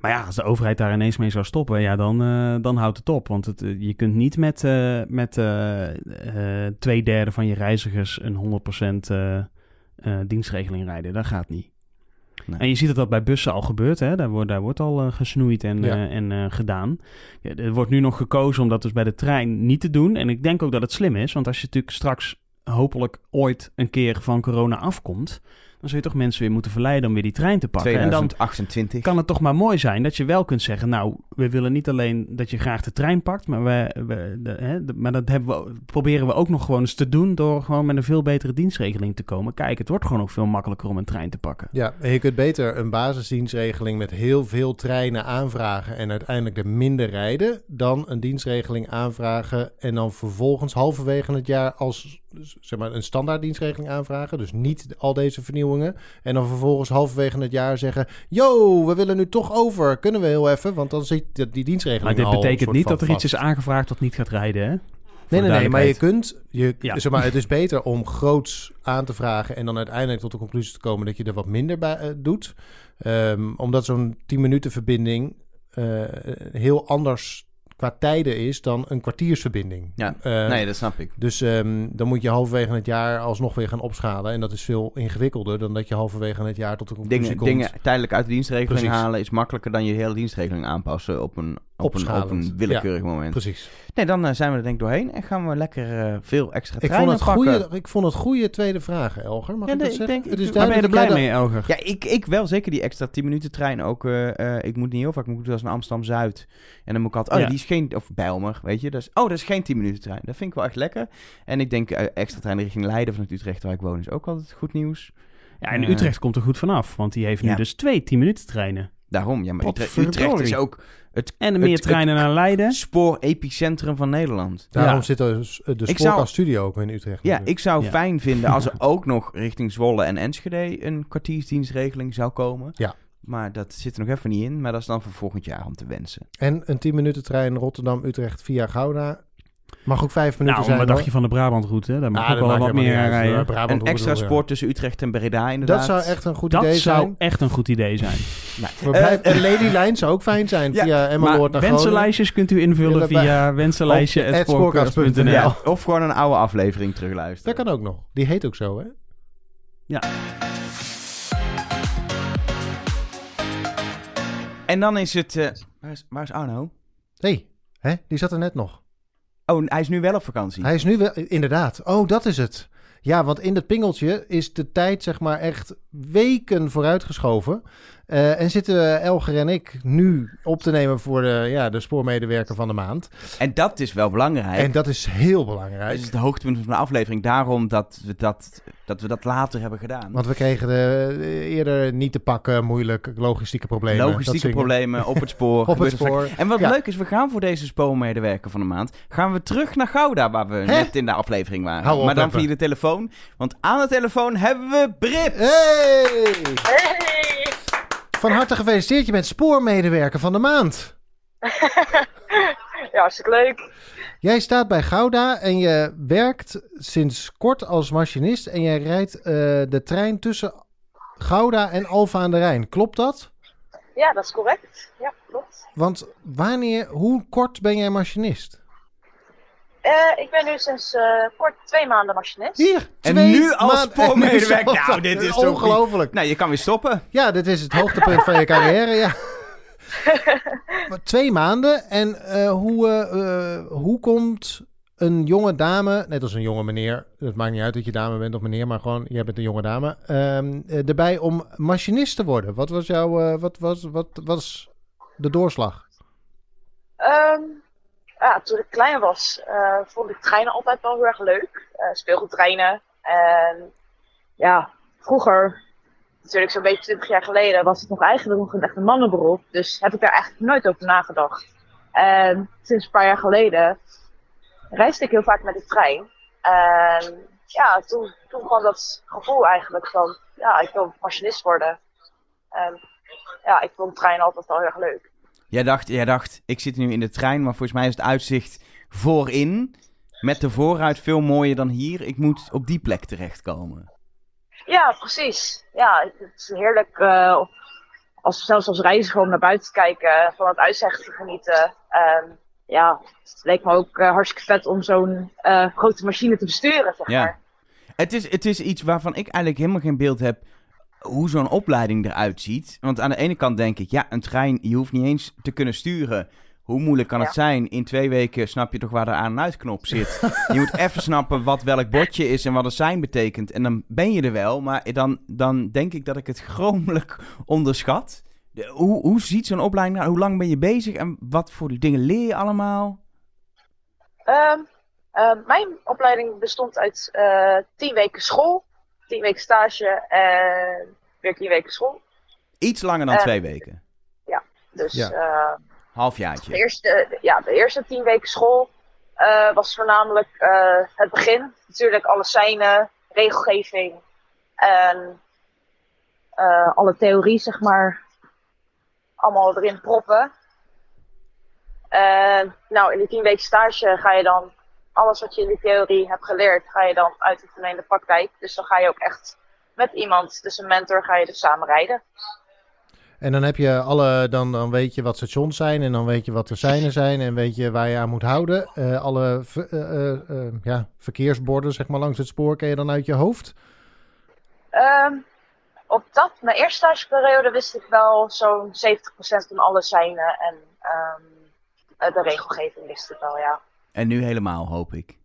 Maar ja, als de overheid daar ineens mee zou stoppen, ja, dan, eh, dan houdt het op. Want het, eh, je kunt niet met, met twee derde van je reizigers een 100% eh, eh, dienstregeling rijden. Dat gaat niet. Nee. En je ziet dat dat bij bussen al gebeurt. Hè? Daar, wordt, daar wordt al eh, gesnoeid en, Ja. eh, en eh, gedaan. Ja, er wordt nu nog gekozen om dat dus bij de trein niet te doen. En ik denk ook dat het slim is. Want als je natuurlijk straks hopelijk ooit een keer van corona afkomt... dan zul je toch mensen weer moeten verleiden om weer die trein te pakken. En dan 2028. kan het toch maar mooi zijn dat je wel kunt zeggen... nou, we willen niet alleen dat je graag de trein pakt... maar, we, we, de, hè, de- maar dat hebben we, proberen we ook nog gewoon eens te doen... door gewoon met een veel betere dienstregeling te komen. Kijk, het wordt gewoon ook veel makkelijker om een trein te pakken. Ja, je kunt beter een basisdienstregeling met heel veel treinen aanvragen en uiteindelijk er minder rijden, dan een dienstregeling aanvragen en dan vervolgens halverwege het jaar als zeg maar een standaard dienstregeling aanvragen, dus niet al deze vernieuwingen, en dan vervolgens halverwege het jaar zeggen, yo, we willen nu toch over, kunnen we heel even, want dan zit die die dienstregeling Maar dit betekent niet dat er iets is aangevraagd dat niet gaat rijden, hè? Nee, nee, nee, maar je kunt, je, Ja. zeg maar, het is beter om groots aan te vragen en dan uiteindelijk tot de conclusie te komen dat je er wat minder bij eh, doet. Ehm, omdat zo'n 10 minuten verbinding eh, heel anders qua tijden is dan een kwartiersverbinding. Ja, Eh, nee, dat snap ik. Dus ehm, dan moet je halverwege het jaar alsnog weer gaan opschalen. En dat is veel ingewikkelder dan dat je halverwege het jaar tot een conclusie Dingen, komt. dingen tijdelijk uit de dienstregeling Precies. halen is makkelijker dan je hele dienstregeling aanpassen op een, op een, op een willekeurig moment. Precies. Nee, dan eh, zijn we er denk ik doorheen en gaan we lekker eh, veel extra Ik vond, het pakken. goede, ik vond het goede tweede vraag, Elger. Mag Ja, ik dat nee, ik zeggen? denk- het is ben je er blij mee, Elger? Ja, ik, ik wel. Zeker die extra 10 minuten trein. Ook, eh, eh, ik moet niet heel vaak, ik moet als naar Amsterdam-Zuid. En dan moet ik altijd, oh Ja. die is geen, of Bijlmer, weet je. Dus, oh, dat is geen 10 minuten trein. Dat vind ik wel echt lekker. En ik denk eh, extra trein richting Leiden vanuit Utrecht, waar ik woon, is ook altijd goed nieuws. Ja, en Eh, Utrecht komt er goed vanaf, want die heeft nu Ja. dus twee 10 minuten treinen. Daarom, ja, maar Utrecht, is ook het En meer Het- treinen naar Leiden. spoor-epicentrum van Nederland. Daarom Ja. zit de, de Ik Spoorkast zou- Studio ook in Utrecht. Ja, natuurlijk. ik zou Ja. fijn vinden als er ook nog richting Zwolle en Enschede een kwartiersdienstregeling zou komen. Ja. Maar dat zit er nog even niet in. Maar dat is dan voor volgend jaar om te wensen. En een 10 minuten trein Rotterdam-Utrecht via Gouda. Mag ook vijf minuten Nou, zijn. wat dacht je van de Brabantroute? Daar mag Ah, ook dat wel wat meer rijden. Een extra spoor tussen Utrecht en Breda inderdaad. Dat zou echt een goed Dat idee zou zijn. echt een goed idee zijn. Nou, Lelylijn zou ook fijn zijn Ja, via Emmeloord naar Groningen. Wensenlijstjes kunt u invullen Ja, via Of wensenlijstje.spoorkast.nl. ja, of gewoon een oude aflevering terugluisteren. Dat kan ook nog. Die heet ook zo, hè? En dan is het... eh, waar, is, waar is Arno? Nee, hè? die zat er net nog. Oh, hij is nu wel op vakantie. Hij is nu wel... Inderdaad. Oh, dat is het. Ja, want in dat pingeltje is de tijd zeg maar echt weken vooruitgeschoven. Eh, en zitten Elger en ik nu op te nemen voor de, ja, de spoormedewerker van de maand. En dat is wel belangrijk. En dat is heel dat belangrijk. is het hoogtepunt van de aflevering. Daarom dat we dat, dat, we dat later hebben gedaan. Want we kregen de, eerder niet te pakken, moeilijk, logistieke problemen. dat Logistieke problemen op het spoor. Op het spoor. En wat Ja. leuk is, we gaan voor deze spoormedewerker van de maand... gaan we terug naar Gouda, waar we net in de aflevering waren. Hou op, maar dan via de telefoon. Want aan de telefoon hebben we Brit. Hey! Hey! Van harte gefeliciteerd, je bent spoormedewerker van de maand. Ja, hartstikke leuk. Jij staat bij Gouda en je werkt sinds kort als machinist en jij rijdt eh, de trein tussen Gouda en Alfa aan de Rijn. Klopt dat? Ja, dat is correct. Ja, klopt. Want wanneer, hoe kort ben jij machinist? Eh, ik ben nu sinds eh, kort twee maanden machinist. Hier, En twee nu als spoormedewerker. Nou, dit is ongelooflijk. Nou, je kan weer stoppen. Ja, dit is het hoogtepunt van je carrière, ja. Twee maanden. En eh, hoe, hoe komt een jonge dame, net als een jonge meneer, het maakt niet uit dat je dame bent of meneer, maar gewoon, jij bent een jonge dame, ehm, eh, erbij om machinist te worden? Wat was jouw, eh, wat was, wat was de doorslag? Ehm, toen ik klein was, eh, vond ik treinen altijd wel heel erg leuk. Eh speelgoedtreinen. En ja, vroeger, natuurlijk zo'n beetje 20 jaar geleden, was het nog eigenlijk nog een echt een mannenberoep. Dus heb ik daar eigenlijk nooit over nagedacht. En sinds een paar jaar geleden reisde ik heel vaak met de trein. En ja, toen, toen kwam dat gevoel eigenlijk van, ja, ik wil machinist worden. En ja, ik vond treinen altijd wel heel erg leuk. Jij dacht, jij dacht, ik zit nu in de trein, maar volgens mij is het uitzicht voorin... met de vooruit veel mooier dan hier. Ik moet op die plek terechtkomen. Ja, precies. Ja, het is heerlijk uh, als, zelfs als reiziger om naar buiten te kijken, van het uitzicht te genieten. En ja, het leek me ook uh, hartstikke vet om zo'n uh, grote machine te besturen, zeg Ja. maar. Het is, het is iets waarvan ik eigenlijk helemaal geen beeld heb hoe zo'n opleiding eruit ziet. Want aan de ene kant denk ik, ja, een trein, je hoeft niet eens te kunnen sturen. Hoe moeilijk kan het zijn? In twee weken snap je toch waar de aan- en uitknop zit. je moet even snappen wat welk bordje is en wat een sein betekent. En dan ben je er wel, maar dan, dan denk ik dat ik het gromelijk onderschat. De- hoe, hoe ziet zo'n opleiding eruit? Hoe lang ben je bezig en wat voor dingen leer je allemaal? Ehm, eh, mijn opleiding bestond uit eh tien weken school, tien weken stage en weer tien weken school. Iets langer dan Eh, twee weken. Dus Ja. eh, de, Halfjaartje. eerste, ja, de eerste tien weken school eh, was voornamelijk eh, het begin. Natuurlijk alle seinen, regelgeving en eh, alle theorie, zeg maar, allemaal erin proppen. En nou, in die tien weken stage ga je dan alles wat je in de theorie hebt geleerd, ga je dan uitoefenen in de praktijk. Dus dan ga je ook echt met iemand, dus een mentor, ga je dus samen rijden. En dan heb je alle, dan, dan weet je wat stations zijn en dan weet je wat de seinen zijn en weet je waar je aan moet houden. Eh, alle eh, eh, ja, verkeersborden zeg maar langs het spoor ken je dan uit je hoofd. Ehm, op dat, mijn eerste stageperiode wist ik wel zo'n 70% van alle seinen en ehm, eh, de regelgeving wist ik wel, ja. En nu helemaal, hoop ik.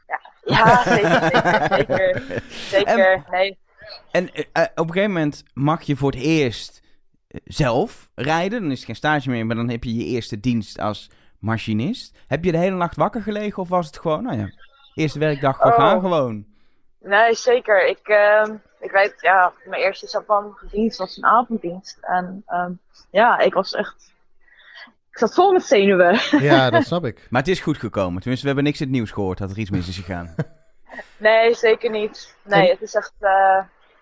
Ja, zeker, zeker, zeker. Zeker, nee. En eh, eh, op een gegeven moment mag je voor het eerst eh, zelf rijden. Dan is het geen stage meer, maar dan heb je je eerste dienst als machinist. Heb je de hele nacht wakker gelegen of was het gewoon, nou ja, eerste werkdag, we Oh. gaan gewoon. Nee, zeker. Ik, ehm, ik weet, ja, mijn eerste Japan-dienst was een avonddienst. En ehm, ja, ik was echt... Ik zat vol met zenuwen. Ja, dat snap ik. Maar het is goed gekomen. Tenminste, we hebben niks in het nieuws gehoord dat er iets mis is gegaan. Nee, zeker niet. Nee, het is echt... eh,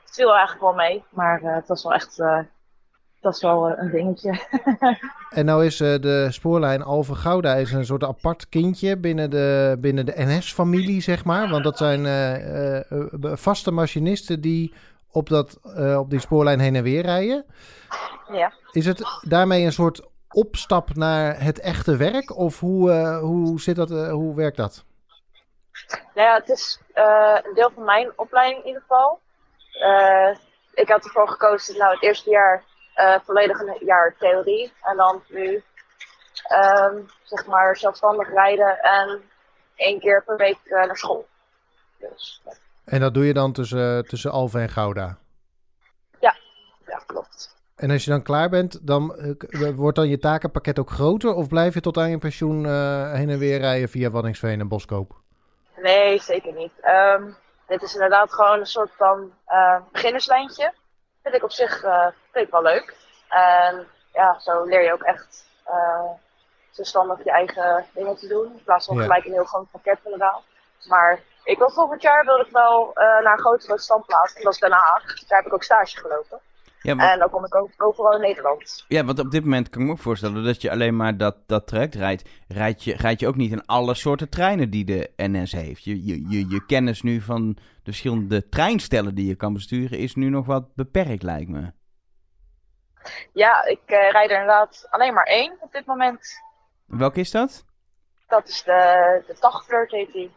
het viel eigenlijk wel mee. Maar eh, het was wel echt... eh, dat is wel eh, een dingetje. En nou is eh, de spoorlijn Alphen Gouda is een soort apart kindje binnen de, binnen de NS-familie, zeg maar. Want dat zijn eh, eh, eh, vaste machinisten die op, dat, eh, op die spoorlijn heen en weer rijden. ja. Is het daarmee een soort opstap naar het echte werk? Of hoe, eh, hoe, zit dat, eh, hoe werkt dat? Nou ja, het is eh, een deel van mijn opleiding in ieder geval. Ik had ervoor gekozen, nou het eerste jaar volledig een jaar theorie. En dan nu, ehm, zeg maar, zelfstandig rijden en één keer per week naar school. Dus En dat doe je dan tussen, tussen Alphen en Gouda? ja, klopt. En als je dan klaar bent, dan eh, k- wordt dan je takenpakket ook groter? Of blijf je tot aan je pensioen eh, heen en weer rijden via Waddinxveen en Boskoop? Nee, zeker niet. Ehm, dit is inderdaad gewoon een soort van eh, beginnerslijntje. Vind ik op zich eh, vind ik wel leuk. En ja, zo leer je ook echt eh zelfstandig je eigen dingen te doen. In plaats van Ja. gelijk een heel groot pakket inderdaad. Maar ik wil volgend jaar wil ik wel eh, naar een grotere standplaats. En dat is Den Haag. Daar heb ik ook stage gelopen. Ja, En dan kom ik ook overal in Nederland. ja, want op dit moment kan ik me ook voorstellen dat je alleen maar dat, dat traject rijdt. Rijd je, rijd je ook niet in alle soorten treinen die de NS heeft. Je, je, je, je kennis nu van de verschillende treinstellen die je kan besturen is nu nog wat beperkt, lijkt me. Ja, ik eh, rijd er inderdaad alleen maar één op dit moment. Welke is dat? Dat is de, de Tagflirt heet die.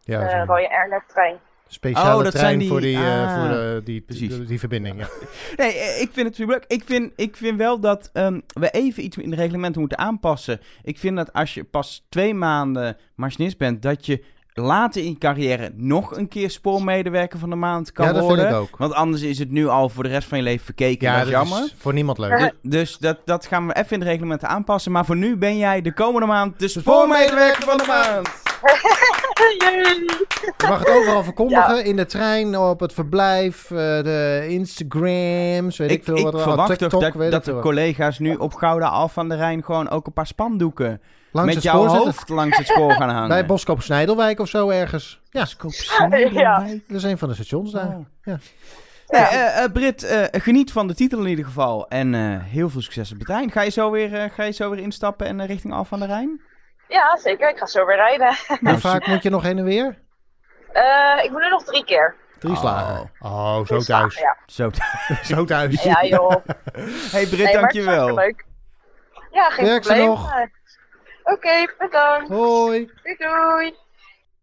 Ja, de rode Airnet trein. Speciale Oh, dat trein zijn die- voor, die, eh, ah, voor de, die, precies. die, die verbinding. Ja. Nee, eh, ik vind het super leuk. Ik vind, ik vind wel dat ehm, we even iets in de reglementen moeten aanpassen. Ik vind dat als je pas twee maanden machinist bent, dat je later in je carrière nog een keer spoormedewerker van de maand kan Ja, dat vind worden. ik ook. Want anders is het nu al voor de rest van je leven verkeken. Ja, dat is jammer. is voor niemand leuk. Du- Dus dat, dat gaan we even in de reglementen aanpassen. Maar voor nu ben jij de komende maand de spoormedewerker van de maand. Je mag het overal verkondigen. In de trein, op het verblijf, eh, de Instagrams, weet ik, Ik, veel ik wat er verwacht TikTok, toch dat, weet dat ik de collega's nu op Gouda Af van de Rijn gewoon ook een paar spandoeken Langs met het jouw hoofd langs het spoor gaan hangen. Bij Boskoop Snijdelwijk of zo ergens. Ja, Ja. dat is een van de stations daar. Oh. Ja. Nee, eh, eh, Brit, eh, geniet van de titel in ieder geval. En eh, heel veel succes op het trein. Ga je zo weer, eh, ga je zo weer instappen en richting Af van de Rijn? Ja, zeker. Ik ga zo weer rijden. Hoe vaak moet je nog heen en weer? Eh, ik moet nu nog drie keer. Drie Oh. slagen. Oh, zo Drie thuis. slagen, Zo. Zo thuis. Ja, joh. hey Brit, Nee, maar het is dankjewel. leuk. Ja, geen Werk ze probleem. nog? Eh, Oké, bedankt. Hoi. Doei doei.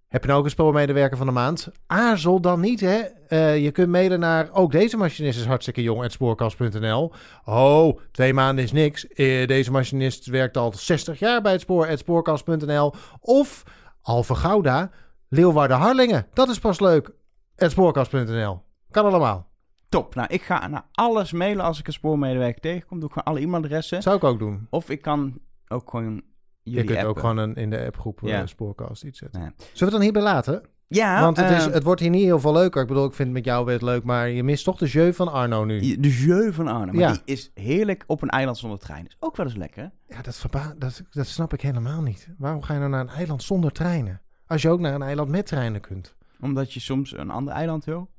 Heb je nou ook een spoormedewerker van de maand? Aarzel dan niet, hè? Eh, je kunt mailen naar ook deze machinist is hartstikke jong, spoorkast.nl. Oh, twee maanden is niks. Eh, deze machinist werkt al 60 jaar bij het spoor, spoorkast.nl. Of Alphen Gouda, Leeuwarden Harlingen. Dat is pas leuk, spoorkast.nl. Kan allemaal. Top. Nou, ik ga naar alles mailen als ik een spoormedewerker tegenkom. Doe ik gewoon alle e-mailadressen. Zou ik ook doen. Of ik kan ook gewoon jullie je kunt appen. ook gewoon een, in de appgroep eh, Ja. Spoorkast iets zetten. Ja. Zullen we het dan hierbij laten? Ja, Want het, is, eh, het wordt hier niet heel veel leuker. Ik bedoel, ik vind het met jou weer leuk, maar je mist toch de jeu van Arno nu. de jeu van Arnhem. Maar Ja. die is heerlijk op een eiland zonder trein. Is ook wel eens lekker. Ja, dat, verba- dat, dat snap ik helemaal niet. Waarom ga je nou naar een eiland zonder treinen? Als je ook naar een eiland met treinen kunt. Omdat je soms een ander eiland wil.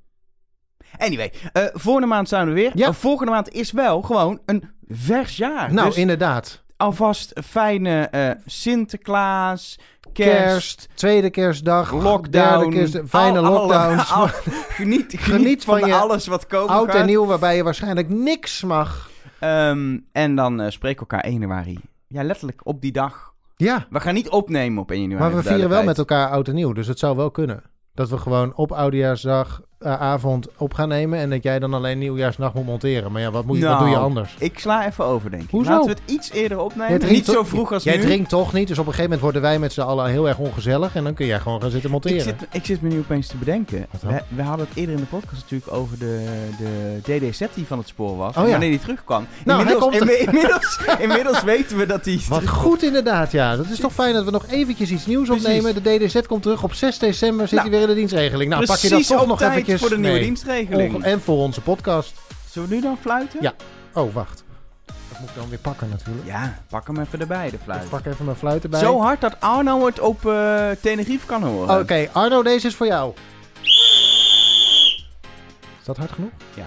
Anyway, eh volgende maand zijn we weer. Ja. Volgende maand is wel gewoon een vers jaar. nou, dus inderdaad. Alvast fijne eh, Sinterklaas, Kerst, kerst, tweede kerstdag, lockdown. derde kerst, fijne al- alle- lockdowns. al- geniet, geniet, Geniet van, van je alles wat komen Oud gaat. en nieuw, waarbij je waarschijnlijk niks mag. Ehm, en dan eh, spreken we elkaar 1 januari. Ja, letterlijk op die dag. Ja, We gaan niet opnemen op 1 januari. maar we voor vieren wel met duidelijkheid. elkaar oud en nieuw. Dus het zou wel kunnen. Dat we gewoon op oudejaarsdag avond op gaan nemen. En dat jij dan alleen nieuwjaarsnacht moet monteren. Maar ja, wat, moet je, wat Nou, doe je anders? Ik sla even over, denk ik. Hoezo? Laten we het iets eerder opnemen. Jij Niet zo vroeg als Jij nu. drinkt toch niet, dus op een gegeven moment worden wij met z'n allen heel erg ongezellig. En dan kun jij gewoon gaan zitten monteren. Ik zit, ik zit me nu opeens te bedenken. We, we hadden het eerder in de podcast natuurlijk over de, de DDZ die van het spoor was. Oh ja. Wanneer die terugkwam. Nou, hij inmiddels, komt inmiddels, inmiddels weten we dat die... Wat goed inderdaad, ja. Dat is toch fijn dat we nog eventjes iets nieuws Precies. opnemen. De DDZ komt terug op 6 december, zit Nou, hij weer in de dienstregeling. Nou, pak je dat toch nog tijd voor de nieuwe dienstregeling. Onge- En voor onze podcast. Zullen we nu dan fluiten? Ja. Oh, wacht. Dat moet ik dan weer pakken natuurlijk. Ja, pak hem even erbij, de fluit. Ik pak even mijn fluit erbij. Zo hard dat Arno het op eh Tenerife kan horen. Oké, Arno, deze is voor jou. Is dat hard genoeg? Ja.